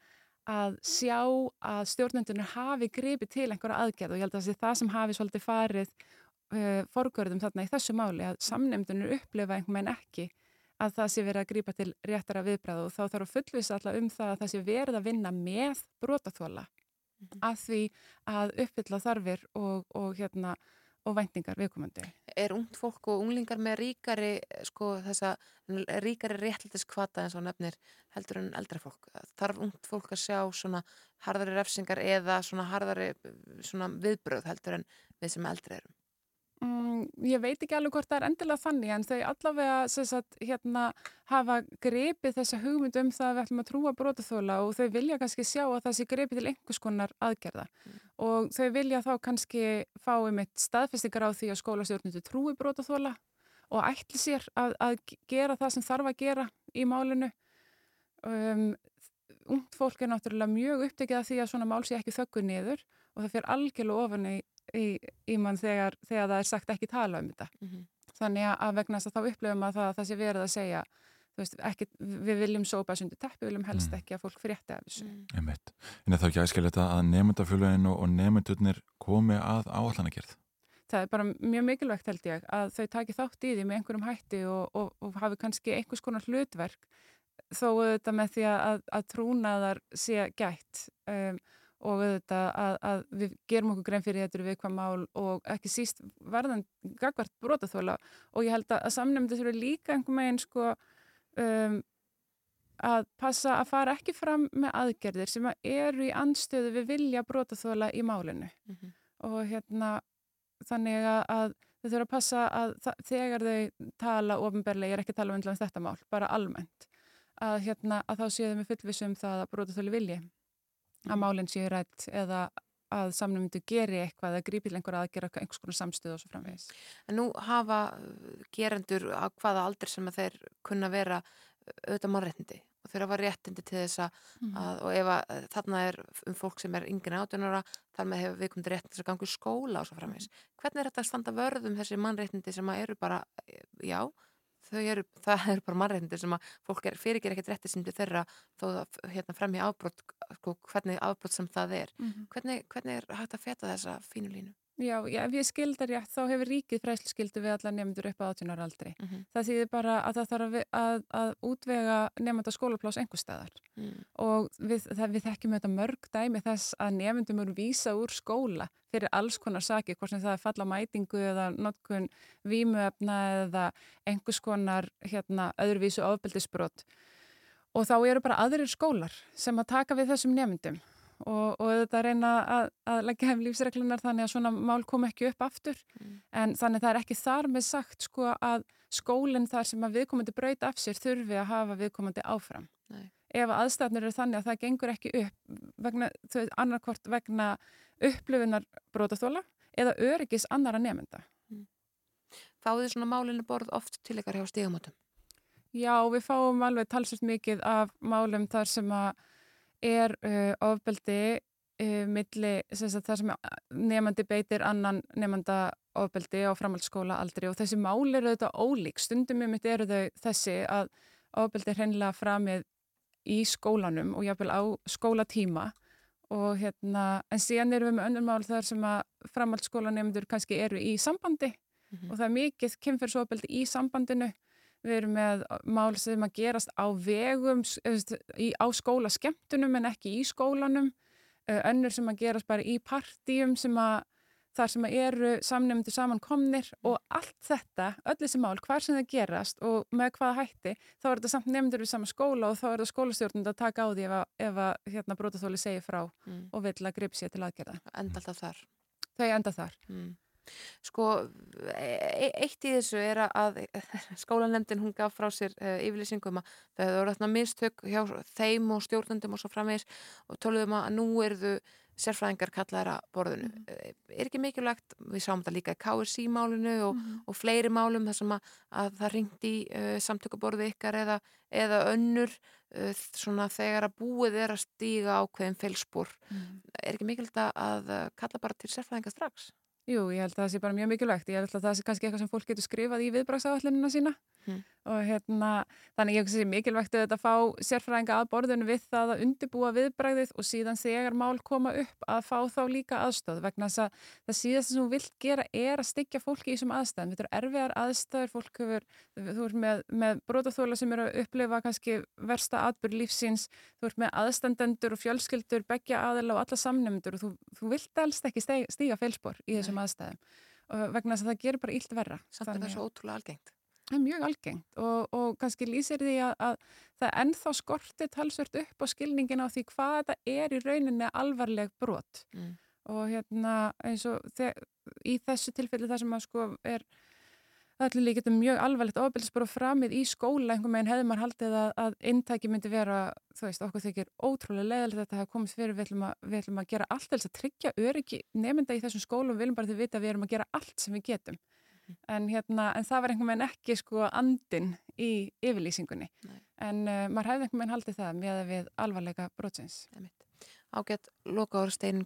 L: sjá að stjórnendunir hafi gripið til einhverja aðgerð og ég held að það sem hafi svolítið farið uh, forgörðum þarna í þessu máli að samnefndunir upplefa einhver menn ekki að það sé verið að grípa til réttara viðbræðu og þá þarf að fullvisa alltaf um það að það sé verið að vinna með brotaþóla mm -hmm. að því að uppfylla þarfir og, og hérna og væntingar viðkomandi.
D: Er ungt fólk og unglingar með ríkari sko þessa ríkari réttlætiskvata eins og nefnir heldur en eldra fólk? Þarf ungt fólk að sjá svona harðari refsingar eða svona harðari svona viðbröð heldur en við sem eldri erum?
L: Mm, ég veit ekki alveg hvort það er endilega þannig en þau allavega sagt, hérna, hafa grepið þessa hugmynd um það að við ætlum að trúa brotaþóla og þau vilja kannski sjá að það sé grepið til einhvers konar aðgerða mm. og þau vilja þá kannski fá um eitt staðfestingar á því að skólastjórnundu trúi brotaþóla og ætli sér að, að gera það sem þarf að gera í málinu um, ungt fólk er náttúrulega mjög upptekið af því að svona mál sé ekki þöggu niður og það fyrir algjörlega ofan í í, í mann þegar, þegar það er sagt ekki tala um þetta. Mm -hmm. Þannig að vegna þess að þá upplifum að það, það sé verið að segja veist, ekki, við viljum sópa sundu teppi, við viljum helst mm. ekki að fólk frétti af þessu.
C: Mm. En er það ekki æskilegt að nefndafélaginu og nefndurnir komi að áallanagerð?
L: Það er bara mjög mikilvægt held ég að þau taki þátt í því með einhverjum hætti og, og, og hafi kannski einhvers konar hlutverk þó auðvitað með því að, að trúnaðar sé gætt um, og auðvitað að, að við gerum okkur grein fyrir þetta við hvað mál og ekki síst verðan gagvart brotaþóla og ég held að, að samnefndi þurfa líka einhver meginn sko um, að passa að fara ekki fram með aðgerðir sem að eru í anstöðu við vilja brotaþóla í málinu. Mm -hmm. og hérna þannig að, að þau þurfa að passa að þegar þau tala ofinberlega, ég er ekki að tala um þetta mál, bara almennt að, hérna, að þá séu þau með fullvisum það að brotaþóli vilji að málinn séu rætt eða að samnumyndu geri eitthvað eða grípil einhver að gera einhvers konar samstöð og svo framvegis.
D: En nú hafa uh, gerendur á hvaða aldur sem þeir kunna vera uh, auðvitað mannréttindi og þeir hafa réttindi til þess mhm. að, mm. og ef að uh, þarna er um fólk sem er yngre átjónara, þar með hefur við komið réttindi þess að gangu skóla og svo framvegis. Mm. Hvernig er þetta að standa vörðum þessi mannréttindi sem eru bara, já, eru, það eru bara mannreitindi sem að fólk er, fyrirger ekkert rétti sindu þeirra þó að hérna, fremja afbrott sko, hvernig afbrott sem það er mm -hmm. hvernig, hvernig er hægt að feta þessa fínu línu?
L: Já, já, ef ég skildar rétt þá hefur ríkið fræsluskildu við alla nefndur upp á 18 ára aldri. Mm -hmm. Það þýðir bara að það þarf að, að, að útvega nefnda skólaplás einhver staðar mm. og við, það, við þekkjum þetta mörg dæmi þess að nefndum eru vísa úr skóla fyrir alls konar saki, hvort sem það er falla mætingu eða notkun vímuefna eða einhvers konar hérna, öðruvísu ofbeldisbrott og þá eru bara aðrir skólar sem að taka við þessum nefndum og, og þetta reyna að, að leggja heim lífsreglunar þannig að svona mál kom ekki upp aftur en þannig það er ekki þar með sagt sko að skólinn þar sem að viðkomandi braut af sér þurfi að hafa viðkomandi áfram.
D: Nei.
L: Ef að aðstæðnir eru þannig að það gengur ekki upp vegna, þau annarkvort vegna upplöfunar brótaþóla eða öryggis annara nefnda.
D: Fáðu þið svona málinu borð oft til ykkar hjá stígamótum?
L: Já, við fáum alveg talsvöld mikið af málum þar sem að er uh, ofbeldi uh, milli, sem þar sem nefandi beitir annan nefanda ofbeldi á framhaldsskóla aldrei og þessi mál eru auðvitað ólík. Stundum um þetta eru þau þessi að ofbeldi hreinlega framið í skólanum og jáfnvel á skólatíma. Og hérna, en síðan erum við með önnur mál þar sem að framhaldsskólanemndur kannski eru í sambandi. Og það er mikið kynferðsofbeldi í sambandinu við erum með mál sem að gerast á vegum á skóla skemmtunum en ekki í skólanum önnur sem að gerast bara í partíum sem að þar sem að eru samnefndu samankomnir og allt þetta, öll þessi mál, hvar sem það gerast og með hvaða hætti, þá er þetta samt nefndur við saman skóla og þá er þetta skólastjórnund að taka á því ef að, ef að hérna, brótaþóli segir frá mm. og vil að gripa sér til aðgerða.
D: Enda alltaf þar.
L: Þau enda þar.
D: Mm. Sko, e eitt í þessu er að skólanemndin hún gaf frá sér uh, yfirlýsingum að það hefur verið mistök hjá þeim og stjórnendum og svo framvegis og töluðum að nú eru þau sérfræðingar kallaðara borðinu. Mm. Er ekki mikilvægt, við sáum þetta líka í KSC-málinu og, mm. og fleiri málum þar sem að, að það ringt í uh, samtökuborðu ykkar eða, eða önnur uh, svona þegar að búið er að stíga ákveðin félspor. Mm. Er ekki mikilvægt að kalla bara til sérfræðingar strax?
L: Jú, ég held að það sé bara mjög mikilvægt. Ég held að það sé kannski eitthvað sem fólk getur skrifað í viðbragsáallinina sína mm. og hérna, þannig ég held að það sé mikilvægt að þetta fá sérfræðinga að borðinu við það að undibúa viðbragðið og síðan þegar mál koma upp að fá þá líka aðstöð vegna þess að það síðast sem þú vilt gera er að styggja fólki í þessum aðstæðum. Þetta eru erfiðar aðstæður, fólk hefur, þú ert með, með brotaþóla sem eru að upplifa kannski versta atbyrg lífsins, þú ert með aðstandendur og fjölskyldur, begja aðila og alla samnefndur og þú, þú vilt alls ekki stíga feilspor í þessum aðstæðum. Og vegna þess að það gerur bara ílt verra
D: Samt það er svo ótrúlega algengt.
L: Það er mjög algengt og, og kannski lýsir því að, að það ennþá skorti talsvört upp á skilningin á því hvað þetta er í rauninni alvarleg brot. Mm. og hérna eins og í þessu tilfelli það sem að sko er allir líka þetta mjög alvarlegt ofbeldisbara framið í skóla. Einhver meginn hefði maður haldið að, að intæki myndi vera, þú veist, okkur þykir ótrúlega leðilegt að þetta hafa komið fyrir. Við ætlum að, við ætlum að gera allt þess að tryggja öryggi nefnda í þessum skólum, við viljum bara því vita að við erum að gera allt sem við getum. Mm. en, hérna, en það var einhver meginn ekki sko andin í yfirlýsingunni. Nei. en uh, maður hefði einhver meginn haldið það með að við alvarleika brotsins.
D: Ágætt, loka ára steinin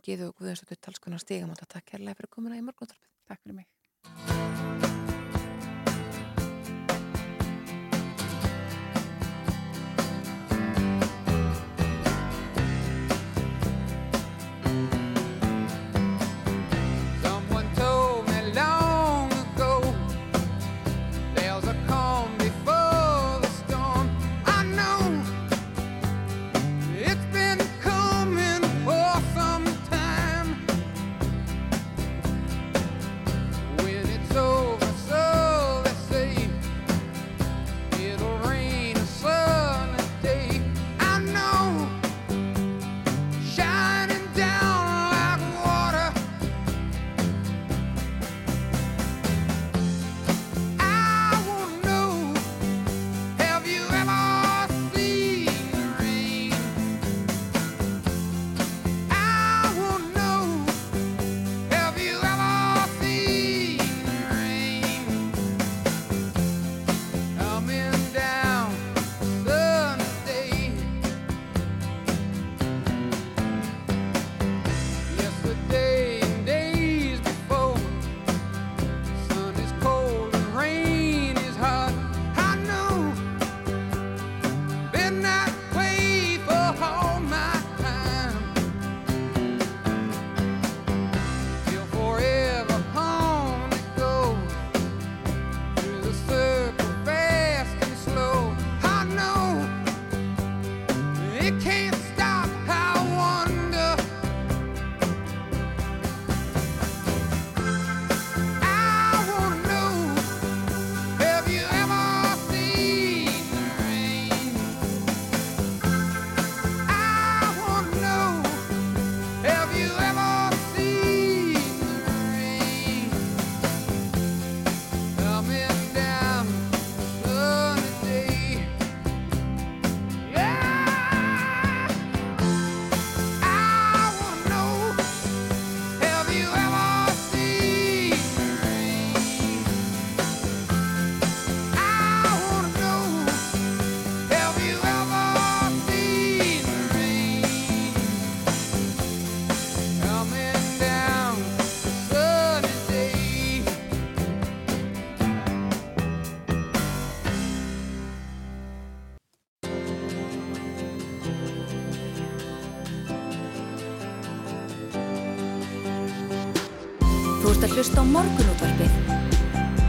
A: hlusta á morgunútvarpið.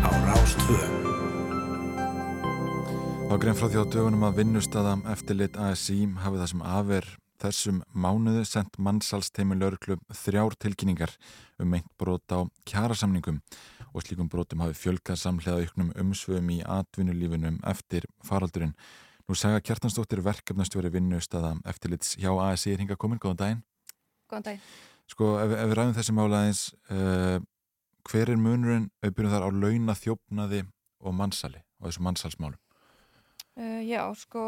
B: Á Rástvö.
C: Þá grein frá því á dögunum að vinnustada eftirlit ASI hafi það sem afer þessum mánuðu sendt mannsalsteimi lauruklu þrjár tilkynningar um meint brot á kjærasamningum og slíkum brotum hafi fjölkað samlega auknum umsvöum í atvinnulífinum eftir faraldurinn. Nú segja Kjartansdóttir verkefnastjóri vinnustada eftirlits hjá ASI er hinga komin, góðan daginn.
M: Góðan daginn.
C: Sko, ef, ef við ræðum þessi mála eins, uh, hver er munurinn, byrjum þar á launa þjófnaði og mannsali og þessu mannsalsmálum?
M: Uh, já, sko,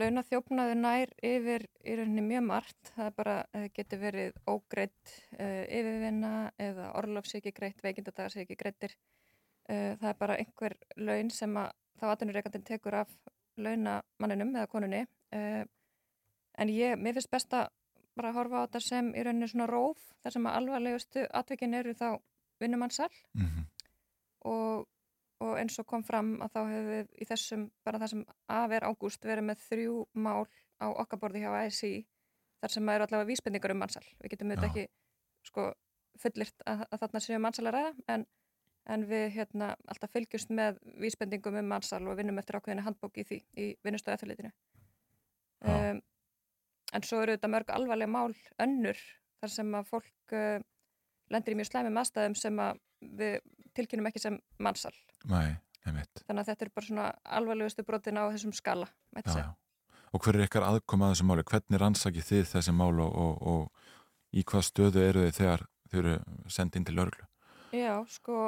M: launaþjófnaður nær yfir í rauninni mjög margt. Það bara, það getur verið ógreitt uh, yfirvinna eða orlof sé ekki greitt, ekki greittir. Uh, það er bara einhver laun sem að þá aðunurreikandin tekur af launamanninum eða konunni. En ég, mér finnst best að bara horfa á þetta sem í rauninni svona róf, þar sem að alvarlegustu atvikin eru þá vinnumannsal
C: Mm -hmm.
M: og og eins og kom fram að þá hefur við í þessum, bara það sem af er ágúst verið með þrjú mál á okkarborði hjá ASI þar sem eru allavega vísbendingar um mannsal við getum auðvitað ekki sko, fullirt að, að þarna séu mannsal að ræða en, en við hérna alltaf fylgjumst með vísbendingum um mannsal og vinnum eftir ákveðinu handbók í í vinnustöðu eftirlitinu. Um, en svo eru þetta mörg alvarlega mál önnur þar sem að fólk uh, lendir í mjög slæmum aðstæðum sem að við tilkynum ekki sem mannsal
C: Nei, einmitt.
M: Þannig að þetta er bara svona alvarlegustu brotin á þessum skala, mætti segja.
C: Og hver er ykkar aðkoma að þessu máli? Hvernig rannsakið þið þessi mál og, og, og í hvað stöðu eru þið þegar þið eru sendið inn til örglu?
M: Já, sko,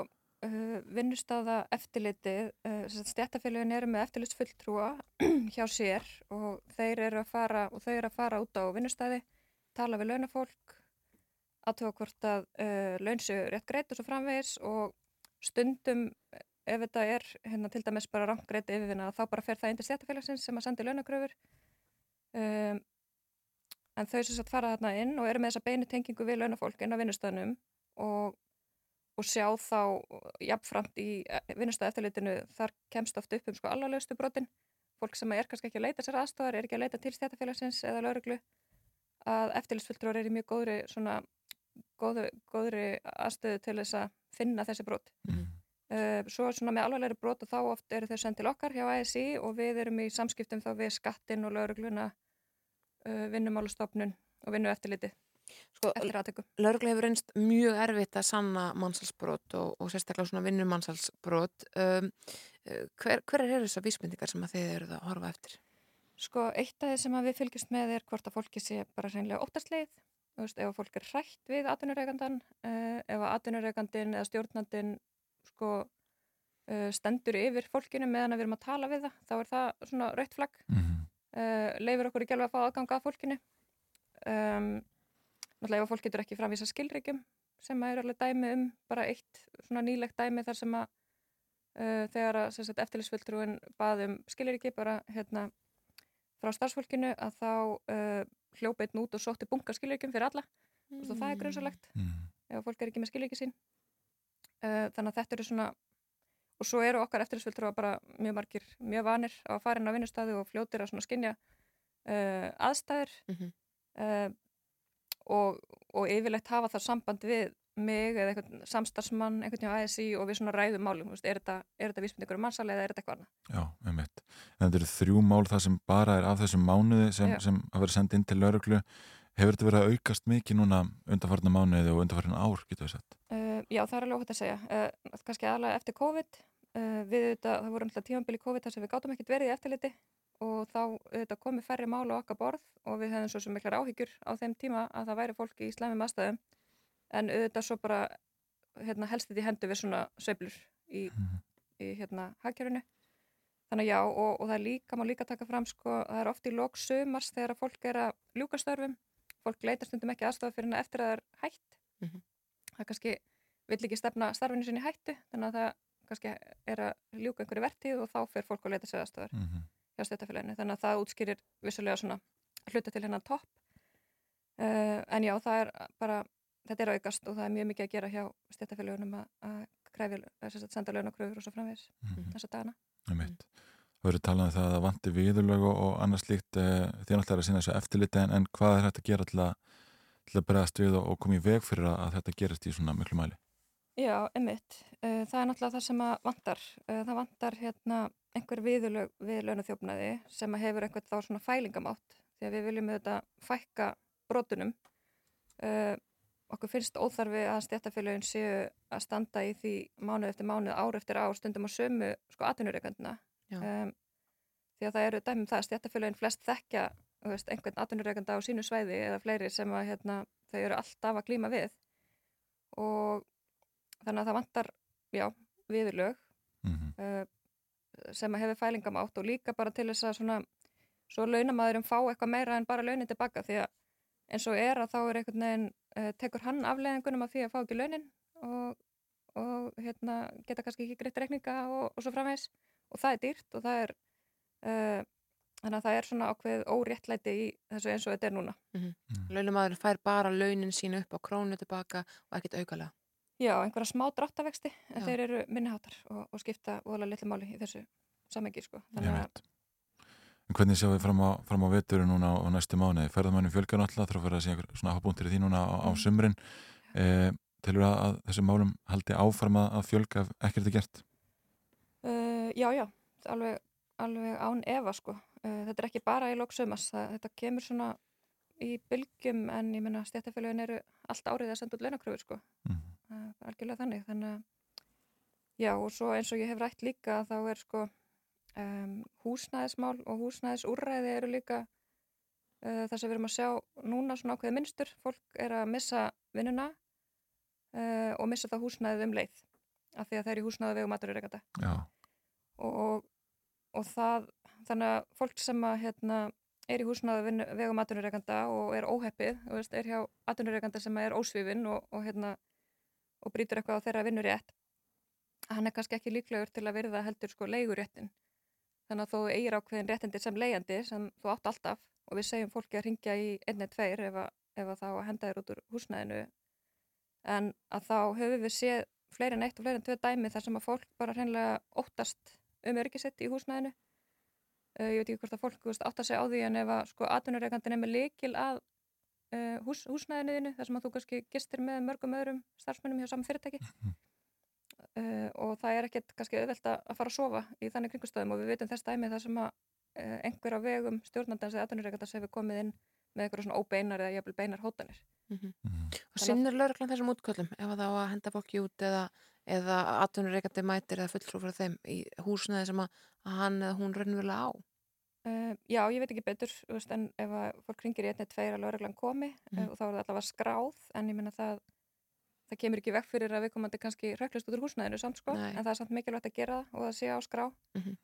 M: uh, vinnustada eftirlitið, uh, stjættafélagin eru með eftirlitsfulltrúa hjá sér og þeir eru að fara, eru að fara út á vinnustadi, tala við launafólk, aðtöfa hvort að uh, laun séu rétt greitt og svo framvegis og stundum ef þetta er hérna, til dæmis bara rangreit yfirvinna þá bara fer það inn til stjættafélagsins sem að sendi launagröfur um, en þau sem sagt fara þarna inn og eru með þessa beinu tengingu við launafólk inn á vinnustöðnum og, og sjá þá jafnframt í vinnustöðu eftirlitinu þar kemst oft upp um sko alvarlegustu brotin. Fólk sem er kannski ekki að leita sér aðstofar er ekki að leita til stjættafélagsins eða lauruglu að eftirlitsfulltrúar er í mjög góðri svona góðu, góðri aðstöðu til þess að finna þessi brot.
C: Mm.
M: Uh, svo svona með alvarlegri brot og þá oft eru þau sendt til okkar hjá ASI og við erum í samskiptum þá við skattin og laurugluna uh, vinnumálustofnun og vinnu eftirliti
D: sko. Laurugla hefur reynst mjög erfitt að sanna mannsalsbrot og, og sérstaklega svona vinnumannsalsbrot um, hver, hver er þessar vísmyndingar sem að þið eruð að horfa eftir?
M: Sko eitt af því sem við fylgjast með er hvort að fólki sé bara reynilega óttastleið þú veist, ef fólk er hrætt við atvinnureikandan uh, ef að atvinnureikandin eða stjórnandin sko uh, stendur yfir fólkinu meðan við erum að tala við það þá er það svona rautt flagg
C: mm -hmm.
M: uh, leifir okkur ekki alveg að fá aðganga að fólkinu um, náttúrulega ef fólk getur ekki framvísa skilríkjum sem er alveg dæmi um bara eitt svona nýlegt dæmi þar sem að uh, þegar að eftirlisfulltrúin baðum skilríki bara hérna frá starfsfólkinu að þá hljópa einn út og sótti bunga skilríkjum fyrir alla mm. og það er grunnsalegt
C: mm.
M: ef fólk er ekki með skilríki sín Uh, þannig að þetta eru svona og svo eru okkar eftirlisfjöldrúa bara mjög margir mjög vanir á að fara inn á vinnustæðu og fljótir að skinja uh, aðstæður
D: mm -hmm.
M: Og, og yfirlegt hafa það samband við mig eða einhvern samstarfsmann einhvern veginn á ASI og við svona ræðum málum veist, er þetta, þetta vísmyndikur um mannsali eða er þetta eitthvað annað
C: Já, einmitt. En þetta eru þrjú mál það sem bara er af þessum mánuði sem, sem hafa verið sendið inn til lauruglu Hefur þetta verið að aukast mikið núna undanfarnar mánuði og undanfarnar ár, getur við sett?
M: Uh, já, það er alveg óhætt að segja. Uh, kannski aðalega eftir COVID. Uh, við þetta, það voru alltaf tímanbili COVID þar sem við gátum ekkert verið í eftirliti og þá þetta, komið færri mál á okkar borð og við hefðum svo sem miklar áhyggjur á þeim tíma að það væri fólki í slæmum aðstæðum. En auðvitað svo bara hérna, helst þetta í hendu við svona söblur í,
C: Mhm.
M: í hérna, hagkjörunu. Þannig já, og, og það er líka, má líka taka fram, sko, það er oft í lók sumars þegar að fólk er að ljúka störfum fólk leitar stundum ekki aðstofa fyrir hennar eftir að það er hætt
D: mm -hmm.
M: það kannski vill ekki stefna starfinu sinni hættu þannig að það kannski er að ljúka einhverju vertíð og þá fer fólk að leita sig aðstofar
C: mm -hmm.
M: Hjá stöttafélaginu þannig að það útskýrir vissulega svona hluta til hennar topp uh, en já það er bara þetta er aukast og það er mjög mikið að gera hjá stöttafélagunum að, að kræfi, að senda launakröfur og svo framvegis
C: mm -hmm.
M: þessa dagana
C: Einmitt. Það verður talað um það að það vanti viðurlög og annars líkt því náttúrulega er að sína þessu eftirliti en, en hvað er hægt að gera til að, til að bregðast við og koma í veg fyrir að þetta gerist í svona miklu mæli?
M: Já, emitt. Það er náttúrulega það sem að vantar. Það vantar hérna einhver viðlög við launathjófnaði sem að hefur einhvern þá svona fælingamátt því að við viljum auðvitað fækka brotunum. Okkur finnst óþarfi að stjættafélagin séu að standa í því mánuð eftir mánuð, ár eftir ár, stundum á sömu sko atvinnureikandina. Um, því að það eru dæmum það að stjættafélagin flest þekkja veist, einhvern atvinnureikanda á sínu svæði eða fleiri sem að hérna, þau eru alltaf að klíma við og þannig að það vantar já, viðlög mm -hmm. uh, sem að hefur fælingamátt og líka bara til þess að svona svo launamæðurum fá eitthvað meira en bara launin tilbaka því að eins og er að þá er einhvern veginn uh, tekur hann afleðingunum af því að fá ekki launin og, og hérna, geta kannski ekki greitt rekninga og, og svo framvegs og það er dýrt og það er uh, þannig að það er svona ákveð óréttlæti í þessu eins og þetta er núna
D: mm -hmm. mm. Launamæðurinn fær bara launin sín upp á krónu tilbaka og ekkert aukalega
M: Já, einhverja smá dráttavexti en Já. þeir eru minniháttar og, og skipta vola litlu máli í þessu samengi sko.
C: að... Hvernig sjáum við fram á, fram á veturu núna á næstu mánu? Ferðamænum fjölgar náttúrulega þarf að vera segja svona ábúntir í því núna á, á mm. sumrin eh, Tilur að, að þessu málum haldi áfram að fjölga ekkert er gert?
M: Uh, já, já, alveg, alveg án efa sko. Uh, þetta er ekki bara í lóksömas, þetta kemur svona í bylgjum en ég menna stjættafélagin eru allt árið að senda út launakröfur sko. Mm algjörlega þannig þannig að já og svo eins og ég hef rætt líka þá er sko um, húsnæðismál og húsnæðisúrræði eru líka uh, það sem við erum að sjá núna svona ákveði minnstur fólk er að missa vinnuna uh, og missa það húsnæðið um leið af því að það er í húsnæðu vegum maturirreikanda og, og það þannig að fólk sem að hérna er í húsnaðu vegum atvinnureikanda og er óheppið, veist, er hjá atvinnureikanda sem er ósvífin og, og hérna og brýtur eitthvað á þeirra vinnurétt hann er kannski ekki líklegur til að verða heldur sko leiguréttin þannig að þú eigir ákveðin réttindi sem leiandi sem þú átt alltaf og við segjum fólki að ringja í 1-2 ef, ef þá henda þér út úr húsnæðinu. En að þá höfum við séð fleiri en eitt og fleiri en tvö dæmi þar sem að fólk bara hreinlega óttast um örgisett í húsnæðinu. Uh, ég veit ekki hvort að fólk átt að segja á því en ef að sko atvinnureikandin er með líkil að uh, hús, húsnæðinniðinu þar sem að þú kannski gistir með mörgum öðrum starfsmönnum hjá saman fyrirtæki uh, og það er ekkert kannski auðvelt að fara að sofa í þannig kringustöðum og við veitum þess dæmi þar sem að uh, einhver á vegum stjórnandans eða aðtunurreikandans hefur komið inn með eitthvað svona óbeinar eða jæfnvel beinar hótanir
D: mm -hmm. Mm -hmm. Og sinnur lauruglan þessum útköllum ef það á að henda fólki út eða, eða aðtunurreikandi mætir eða fulltrúfra þeim í húsnaði sem að hann eða hún raunverulega á
M: Uh, já, ég veit ekki betur veist, en ef að fólk ringir í einni tveir að lögreglan komi mm. uh, og þá er það allavega skráð en ég minna það það kemur ekki vekk fyrir að við komandi kannski röklist út úr húsnæðinu samt sko Nei. en það er samt mikilvægt að gera það og að sé á skrá mm -hmm.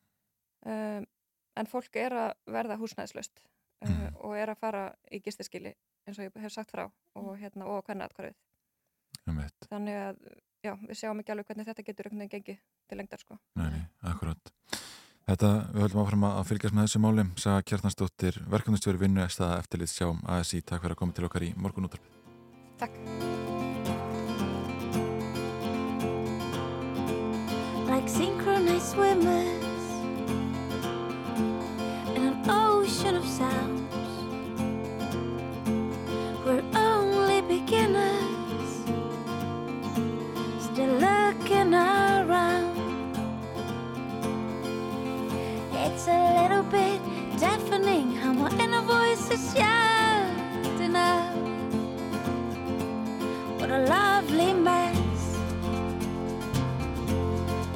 M: uh, en fólk er að verða húsnæðislaust mm. og er að fara í gistiskili eins og ég hef sagt frá og hérna og hvernig aðkvarðið þannig að já, við sjáum ekki alveg hvernig þetta getur einhvern veginn gengið til lengdar sko
C: Nei, akkurat Þetta, við höldum áfram að fylgjast með þessu máli. Saga Kjartansdóttir, verkefnustjóri vinnu staða eftirlit sjá ASI, takk fyrir að koma til okkar í morgunúttarpið
M: Takk.
E: Like synchronized swimmers to shout enough. What a lovely mess.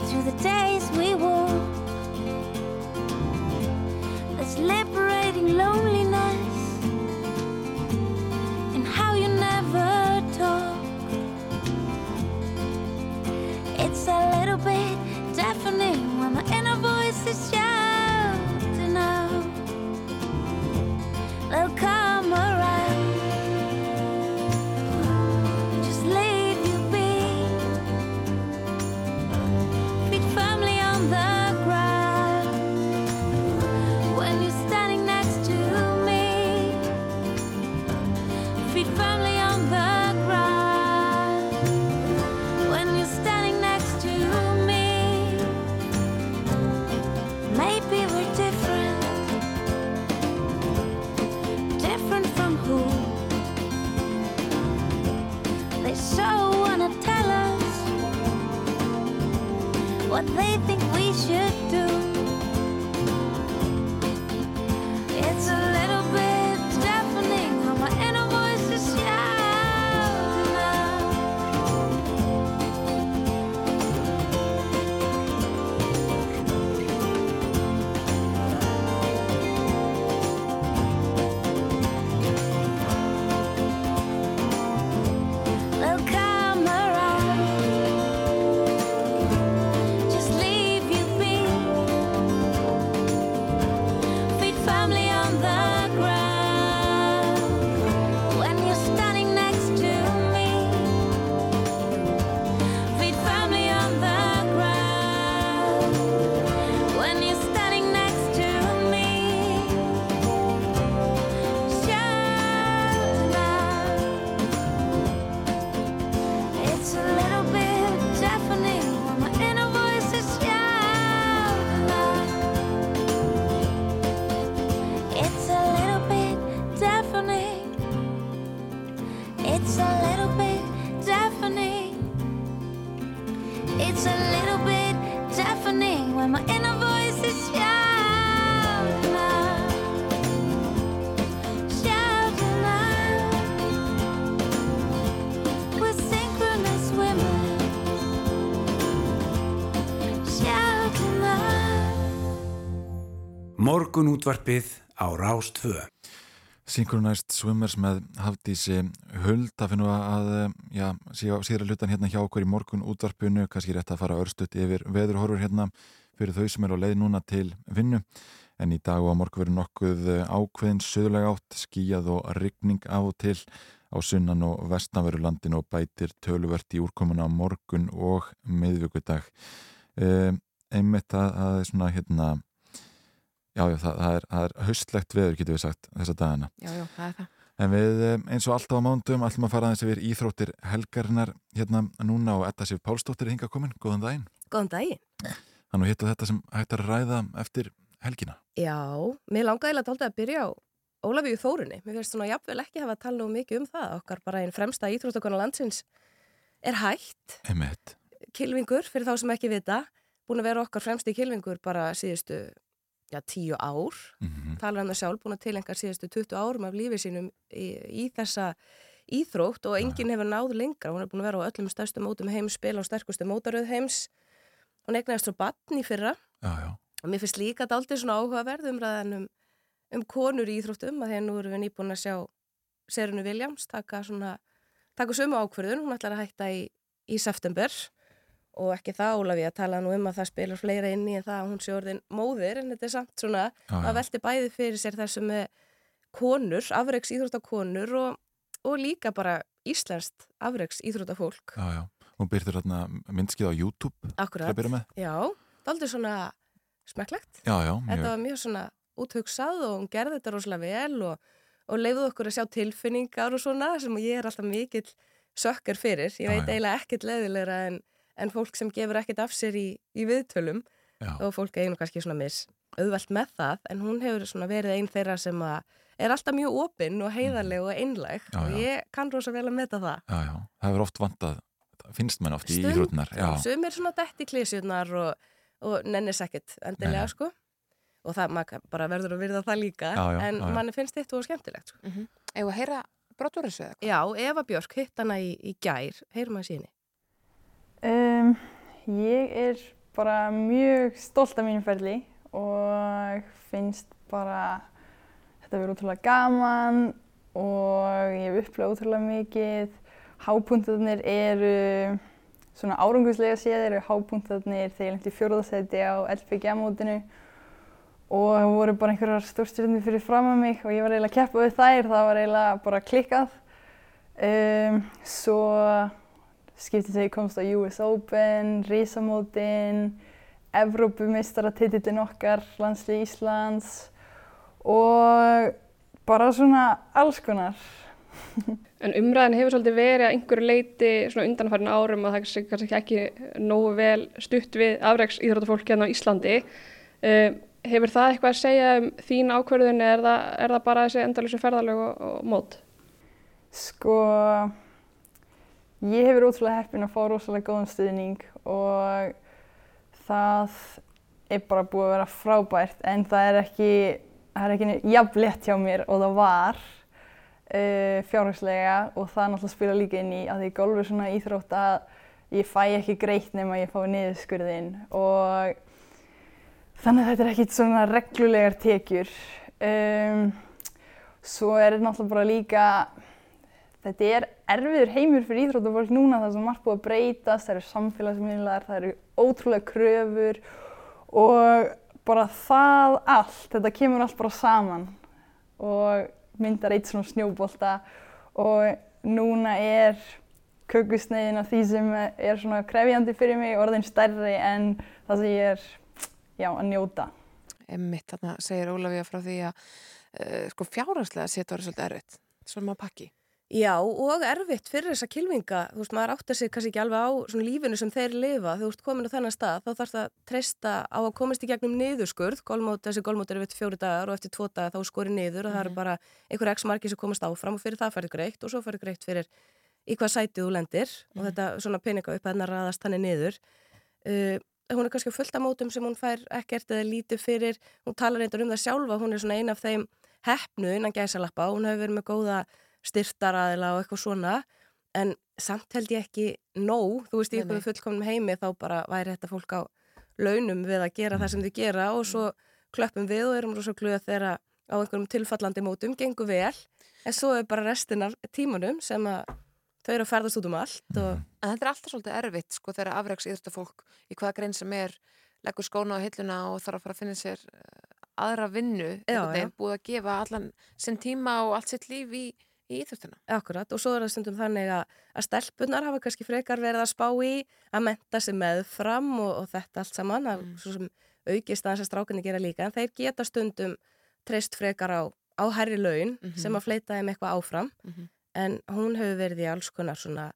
E: Through the days we were.
B: Morgun útvarpið á Rástvö.
C: Synchronized Swimmers með Hafdísi Huld að finna að já, síðra hlutan hérna hjá okkur í morgun útvarpinu, kannski rétt að fara örstuðt yfir veðurhorfur hérna fyrir þau sem eru á leið núna til vinnu en í dag og á morgun verður nokkuð ákveðin söðulega átt, skíjað og rigning af og til á sunnan og vestanverulandin og bætir töluvert í úrkomuna á morgun og miðvíkudag um, einmitt að er svona hérna Já, já, það, það, er, það er haustlegt veður, getur við sagt, þessa dagana.
D: Já, já, það er það.
C: En við, eh, eins og alltaf á mándum, ætlum að fara aðeins yfir íþróttir helgarinnar hérna núna og Edda Sif Pálsdóttir er hinga komin. Góðan daginn.
N: Góðan daginn.
C: Þannig að hittu þetta sem hægt að ræða eftir helgina.
N: Já, mér langaði að tólta að byrja á Ólafíu Þórunni. Mér finnst svona jafnvel ekki hafa að tala nú mikið um það. Okkar bara einn fremsta íþróttakona landsins er hægt.
C: Emmett.
N: Kilvingur, fyrir þá sem ekki vita, búin að vera okkar fremsti kilvingur bara síðustu já, tíu ár, mm -hmm. talar hann það sjálf búin að tilengar síðustu 20 árum af lífið sínum í, í þessa íþrótt og enginn hefur náð lengra. Hún er búin að vera á öllum stærstu mótum heims spila á sterkustu mótaröð heims. Hún egnaðist svo batn í fyrra.
C: Já, já.
N: og mér finnst líka þetta aldrei svona áhugaverð umræðan um, um konur í íþróttum að því að nú erum við nýbúin að sjá Serunu Williams taka svona taka sömu ákverðun, hún ætlar að hætta í, í september og ekki það Ólafi að tala nú um að það spilar fleira inn í það að hún sé orðin móðir en þetta er samt svona
C: Já, já.
N: að velti bæði fyrir sér þessu með konur, afreiks íþróttakonur og, og líka bara íslenskt afreiks íþróttafólk
C: Já, já. Hún byrður hérna myndskið á YouTube.
N: Akkurat. Já, það er aldrei svona smekklegt.
C: Já, já.
N: Þetta
C: Mjög.
N: var mjög svona úthugsað og hún gerði þetta rosalega vel og, og leiði okkur að sjá tilfinningar og svona sem ég er alltaf mikill sökkar fyrir. Ég
C: Já,
N: veit eiginlega ekkert leiðilegra en, en fólk sem gefur ekkert af sér í, í viðtölum
C: Já.
N: og fólk eiginu kannski svona mis auðvelt með það en hún hefur svona verið einn þeirra sem að er alltaf mjög opinn og heiðarleg og einlæg
C: Mhm. Já,
N: og
C: já.
N: ég kann rosa vel að meta það.
C: Já, já. Það hefur oft vantað, finnst mann oft í
N: Stundum,
C: íþrótunar. Já,
N: Sum er svona dætt í klísjurnar og, og nennis ekkert endilega
C: Nei,
N: sko og það maður bara verður að virða það líka
C: Já, já,
N: en
C: já, já.
N: manni finnst þetta og skemmtilegt sko.
D: Mm -hmm. Eða að heyra brottur þessu eða?
N: Já, Eva Björk hitt hana í, í gær heyrum að síni
O: Um, ég er bara mjög stolt af mínu ferli og finnst bara þetta verið útrúlega gaman og ég hef upplegað útrúlega mikið. Hápuntarnir eru svona áranguslega séð eru hápuntarnir þegar ég lendi í fjórðarsæti á LPG-mótinu og það voru bara einhverjar stórstjörnir fyrir fram að mig og ég var eiginlega að keppa við þær, það var eiginlega bara klikkað. Um, svo skiptið þegar ég komst á US Open, Rísamótin, Evrópumeistaratitilin okkar, landslið Íslands og bara svona alls konar.
P: En umræðin hefur svolítið verið að einhverju leiti svona undanfærin árum að það er kannski ekki nógu vel stutt við afreiks íþróttafólk hérna á Íslandi. Uh, hefur það eitthvað að segja um þín ákvörðun eða er það, er það bara þessi endalösu ferðalög og, og mót?
O: Sko, ég hefur ótrúlega heppin að fá rosalega góðan stuðning og það er bara búið að vera frábært en það er ekki, það er ekki jafn létt hjá mér og það var uh, fjárhagslega og það náttúrulega spila líka inn í að því golf er svona íþrótt að ég fæ ekki greitt nema ég fái niðurskurðin og þannig að þetta er ekkert svona reglulegar tekjur. Um, svo er þetta náttúrulega bara líka, þetta er erfiður heimur fyrir íþróttafólk núna það sem margt búið að breytast, það eru samfélagsmiðlar, það eru ótrúlega kröfur og bara það allt, þetta kemur allt bara saman og myndar eitt svona snjóbolta og núna er kökusneiðin af því sem er svona krefjandi fyrir mig orðin stærri en það sem ég er já, að njóta.
D: Emmitt, þarna segir Ólafíða frá því að uh, sko fjárhanslega setja það svolítið erfitt, svona pakki.
N: Já, og erfitt fyrir þessa kilvinga, þú veist, maður áttar sig kannski ekki alveg á lífinu sem þeir lifa, þú veist, komin á þennan stað, þá þarf það að treysta á að komast í gegnum niðurskurð, golmót, þessi golmót eru við fjóri dagar og eftir tvo dagar þá skori niður og það eru mhm. bara einhver x marki sem komast áfram og fyrir það færði greitt og svo færði greitt fyrir í hvað sætið þú lendir mm. og þetta svona peninga upp að hennar raðast hann niður. Uh, hún er kannski fullt af mótum sem hún fær ekkert eða lítið fyrir, hún talar reyndar um það sjálfa, hún er svona eina af þeim hefnu innan gæsalappa, hún hefur verið með góða styrtaraðila og eitthvað svona en samt held ég ekki nóg, þú veist, í einhverju fullkomnum heimi þá bara væri þetta fólk á launum við að gera mm. það sem þau gera og svo klöppum við og erum rosa gluða þegar á einhverjum tilfallandi mótum gengur vel, en svo er bara restin af tímanum sem að þau eru að ferðast út um allt og...
D: En þetta er alltaf svolítið erfitt sko þegar afreiks íðrstafólk í hvaða grein sem er leggur skóna á hilluna og þarf að fara að finna sér eh, aðra vinnu
N: já, já.
D: búið að gefa allan sinn tíma og allt sitt líf í, í íþjóttina
N: Akkurat og svo er það stundum þannig að, að stelpunar hafa kannski frekar verið að spá í að menta sig með fram og, og þetta allt saman að, mm. svo sem aukist að þess að strákunni gera líka en þeir geta stundum treyst frekar á, á herri laun mm -hmm. sem að fleita þeim eitthvað áfram. Mm -hmm en hún hefur verið í alls konar svona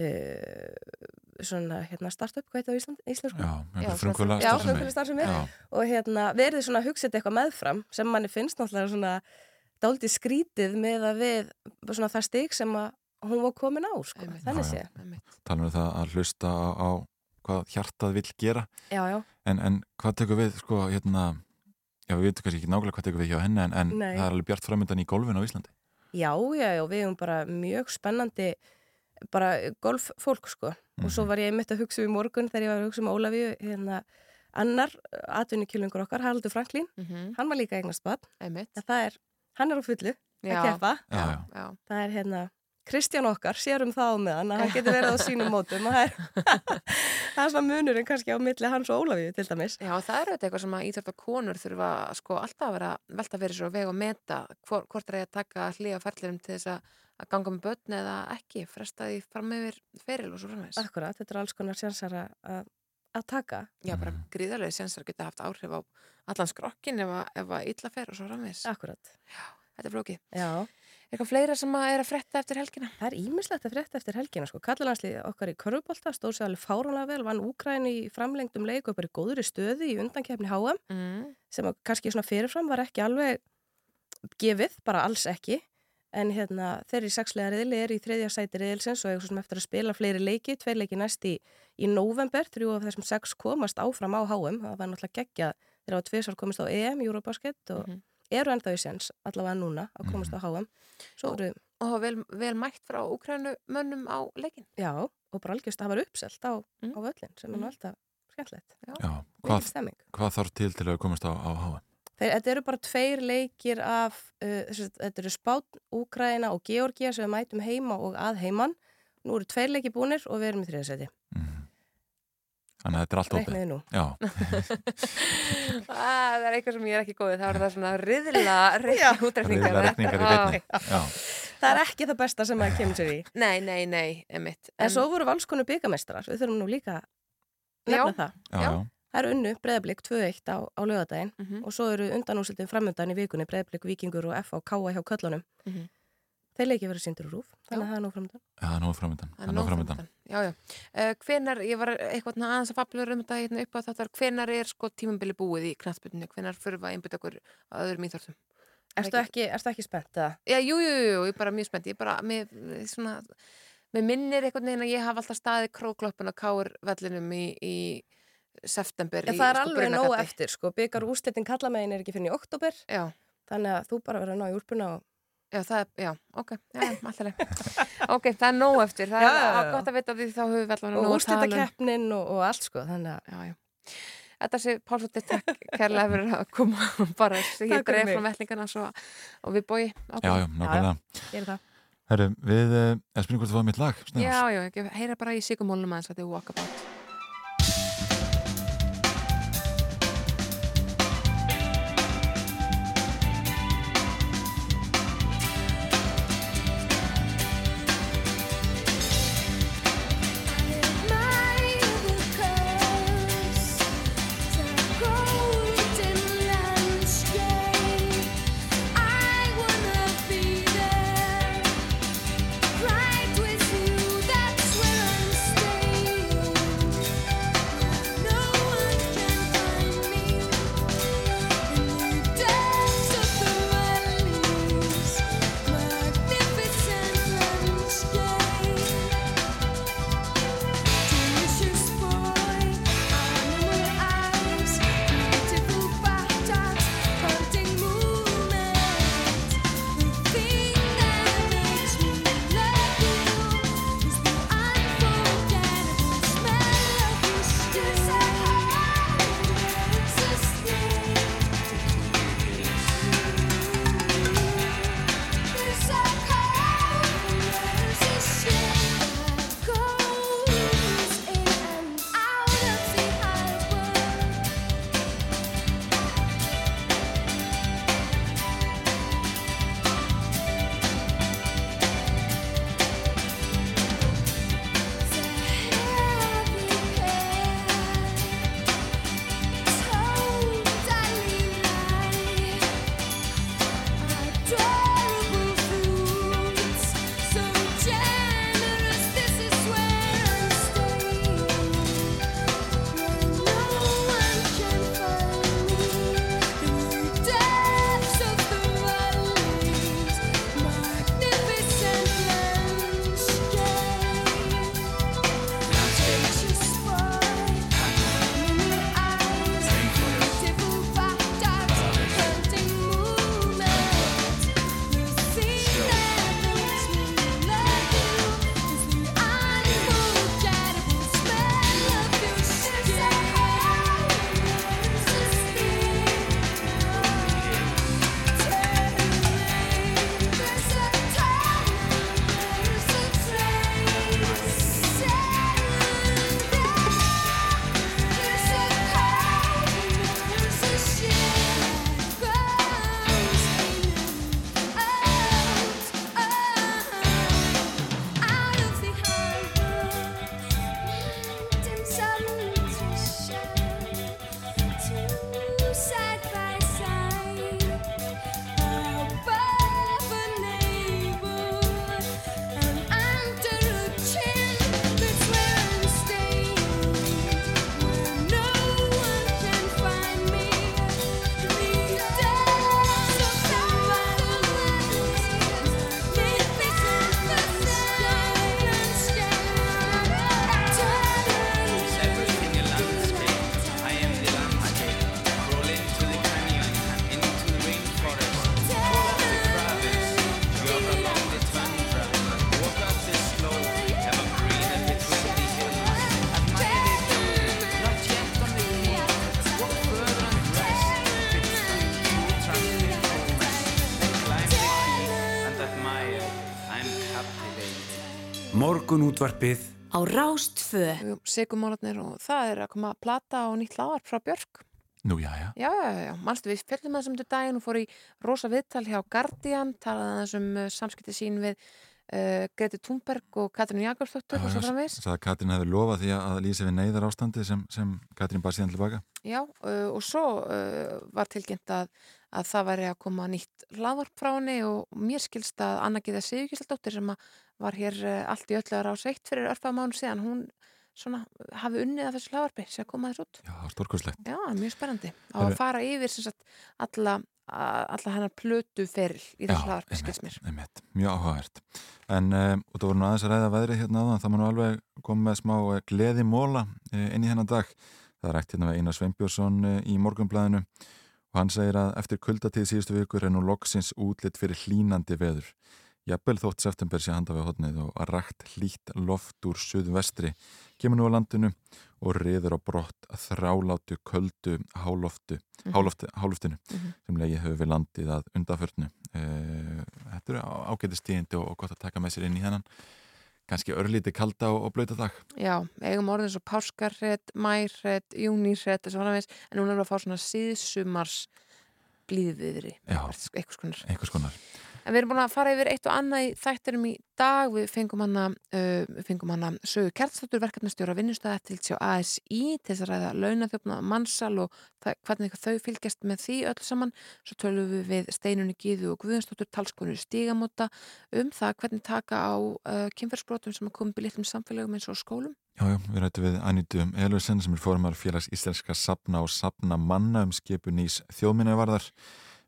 N: uh, svona hérna startup, hvað heit það í Íslandsku?
C: Já, frumkvöla
N: starfsemi og hérna verið svona þetta eitthvað meðfram sem manni finnst náttúrulega svona dálítið skrítið með að við svona það stig sem að hún var komin á, sko, Einmitt. þannig sé
C: Talum við það að hlusta á, á hvað hjartað vil gera
N: já, já.
C: En, en hvað tekur við, sko, hérna já, við veitum kannski ekki nákvæmlega hvað tekur við hjá henni en, en það er alveg bjart framöndan í golfin á Íslandi
N: Já, já, já, við hefum bara mjög spennandi bara golffólk sko mm. og svo mhm. var ég einmitt að hugsa um í morgun þegar ég var að hugsa um Ólafi hérna annar atvinnukilvingur okkar, Haraldur Franklín mm -hmm. hann var líka eignast bann það er, hann er á fullu já. að keppa það er hérna Kristján okkar sér um það á meðan að hann getur verið á sínum mótum og það er, það er svona munurinn kannski á milli hans og Ólafíu til dæmis.
D: Já það eru þetta eitthvað sem að íþjóft að konur þurfa sko alltaf að vera velta fyrir sér og vega og meta hvort, hvort er það að taka hlýja ferðlirum til þess að, að ganga með börn eða ekki, fresta því fram yfir feril og svo framvegs.
N: Akkurat, þetta er alls konar sjansar að, að taka.
D: Já bara gríðarlega sjansar geta haft áhrif á allan skrokkin ef að, ef að illa fer og svo framvegs.
N: Akkurat.
D: Já, þetta er flókið.
N: Já.
D: Eitthvað fleira sem að er að fretta eftir helgina?
N: Það er ímislegt að fretta eftir helgina sko. Kallalanslið okkar í Körubólta stóð sér alveg fáránlega vel, vann Úkræni í framlengdum leik og bara í góðri stöði í undankefni HM mm. sem kannski svona fyrirfram var ekki alveg gefið, bara alls ekki en hérna þeir í sexlega riðli er í þriðja sæti riðilsins og sem eftir að spila fleiri leiki, tveir leiki næst í, í november, þrjú af þessum sex komast áfram á HM, það var náttúrulega geggja þegar á tviðsvar komist á EM, Eurobasket og mm -hmm eru ennþá í sens, allavega núna að komast á HM
D: og, eru, og vel, vel mætt frá Ukrænu mönnum á leikin
N: Já, og bara algjörst að það var uppselt á, mm. á völlin sem er nú alltaf skemmtilegt.
C: Já, hvað, hvað þarf til til að komast á, á HM?
N: Þeir, þetta eru bara tveir leikir af uh, þetta eru Spán, Úkræna og Georgia sem við mætum heima og að heiman nú eru tveir leiki búnir og við erum í þriðasæti mm.
C: Þannig að þetta er allt
N: opið.
D: það er eitthvað sem ég er ekki góðið. Það er það svona riðla útrekningar.
C: Riðla rekningar í beinni.
N: Það er ekki það besta sem maður kemur sér í.
D: Nei, nei, nei, emitt.
N: En, en svo voru valskonu byggamestrar. Við þurfum nú líka að nefna það.
C: Já, já.
N: Það eru unnu breðablík 2-1 á, á lögadaginn mm -hmm. og svo eru undanúsildin framöndan í vikunni breðablík, vikingur og F á K.A. hjá köllunum. Mm -hmm. Þeir leiki verið síndur úr rúf, þannig að það er nóg framöndan.
C: Já, það er nóg framöndan.
D: Það er nóg framöndan. Já, já. Uh, hvenar, ég var eitthvað aðeins að fabla um þetta hérna upp á þetta, hvenar er sko tímambili búið í knastbyrnu, hvenar fyrir að einbita okkur að öðrum íþórtum?
N: Erstu ekki, erstu ekki spennt það?
D: Já, jú, jú, jú, ég er bara mjög spennt, ég er bara, mér, svona,
I: mér minnir einhvern veginn að ég hafa alltaf staðið króklöppun á káur vellinum í, í september
N: En
I: í,
N: það er
I: sko,
N: alveg nóg eftir, sko, byggar úrslitin kallamegin er ekki fyrir í oktober,
I: Já.
N: þannig að þú bara verður að ná í úlpuna og...
I: Já, það er, já, ok, já, alltaf ok, það er nóg eftir, það
N: Já,
I: er
N: já, já.
I: gott að vita því þá höfum við allavega
N: og
I: nóg að tala um.
N: úrslitakeppnin og, og allt, sko, þannig að...
I: Já, já. Þetta sé Pálsóttir takk kærlega fyrir að koma og bara segja
N: mig.
I: frá vettlingana svo, og við bói
C: Já, já, nákvæmlega. Herru, við, eh, eða spyrum hvort þú fáið mitt lag, Snæðars.
I: Já, já, ekki, heyra bara í sigumólunum aðeins að þið walkabout.
B: Morgun útvarpið
A: á Rástfö.
I: Sigumólarnir og það er að koma að plata og nýtt lágar frá Björk.
C: Nú, já, já.
I: Já, já, já. Manstu við fjöldum þessum til daginn og fór í rosa viðtal hjá Guardian, talaði þessum uh, samskipti sín við uh, Greti Thunberg og Katrín Jakobsdóttur og svo
C: að Katrín hefði lofað því að lýsa við neyðar ástandi sem, sem Katrín bara síðan tilbaka.
I: Já, uh, og svo uh, var tilkynnt að, að það væri að koma nýtt hlaðvarp frá henni og mér skilst að Anna Gíða Sigurkisaldóttir sem að var hér uh, allt í öllu ára á sveitt fyrir örfað mánu síðan, hún svona hafi unnið að þessu hlaðvarpi sem komaði þess út.
C: Já, stórkurslegt.
I: Já, mjög spennandi. Á að fara yfir sem sagt alla
D: alla hennar plötu feril í þessu hlaðarpi, skils mér.
C: Einmitt, mjög áhugavert. En um, og það voru nú aðeins að ræða veðrið hérna áðan, það maður alveg komið með smá gleði móla inn í hennar dag. Það er rætt hérna með Einar Sveinbjörnsson í morgunblæðinu og hann segir að eftir kuldatíð síðustu vikur er nú loksins útlitt fyrir hlínandi veður. Jafnvel þótt september sé handa við hodnið og að rætt hlít loft úr suðvestri kemur nú á landinu og riður á brott að þrálátu köldu háloftu, -hmm. háloftu, hálóftinu mm -hmm. sem leiði hefur við landið að undaförnu. Eh, þetta eru ágætist tíðindi og gott að taka með sér inn í hennan kannski örlíti kalda og, og blöta dag.
D: Já, eigum orðin svo páskarrett, mærrett, júnírrett en núna er það að fá svona síðsumars blíðviðri.
C: Já,
D: eitthvað skonar.
C: Eitthvað skonar.
D: En við erum búin að fara yfir eitt og annað í þætturum í dag. Við fengum hana, uh, fengum hana sögu kertstóttur verkefnastjóra vinnustæða eftir til ASI til þess að ræða launathjófna mannsal og hvernig þau fylgjast með því öll saman. Svo tölum við við Steinunni Gíðu og Guðanstóttur talskonur stígamóta um það hvernig taka á uh, kynferðsbrotum sem að koma í litlum samfélagum eins og skólum.
C: Já, já, við rættum við Annítu Elusen sem er formar félags íslenska sapna og sapna manna um skipun ís þjóðminnavarðar.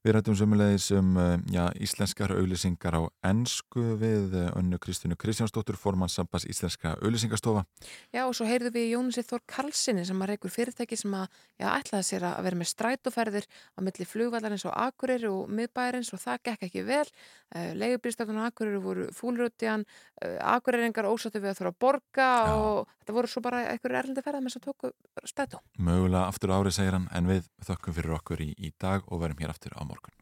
C: Við rættum sömulegis um eh, já, íslenskar auðlýsingar á ennsku við eh, önnu Kristínu Kristjánsdóttur, formannsambas íslenska auðlýsingastofa.
D: Já og svo heyrðu við Jónasi Þór Karlssoni sem að reykur fyrirtæki sem að já, ætlaði sér að vera með strætóferðir á milli flugvallarins og Akureyri og miðbæjarins og það gekk ekki vel. Eh, Leigubilstakun á Akureyri voru fúlrútiðan, Akureyringar ósáttu við að þurfa að borga já. og þetta voru svo bara einhverju erlindi ferðar með að tóku strætó.
C: Mögulega aftur árið segir hann en við þökkum fyrir okkur í, í dag og verum hér aftur á مورغان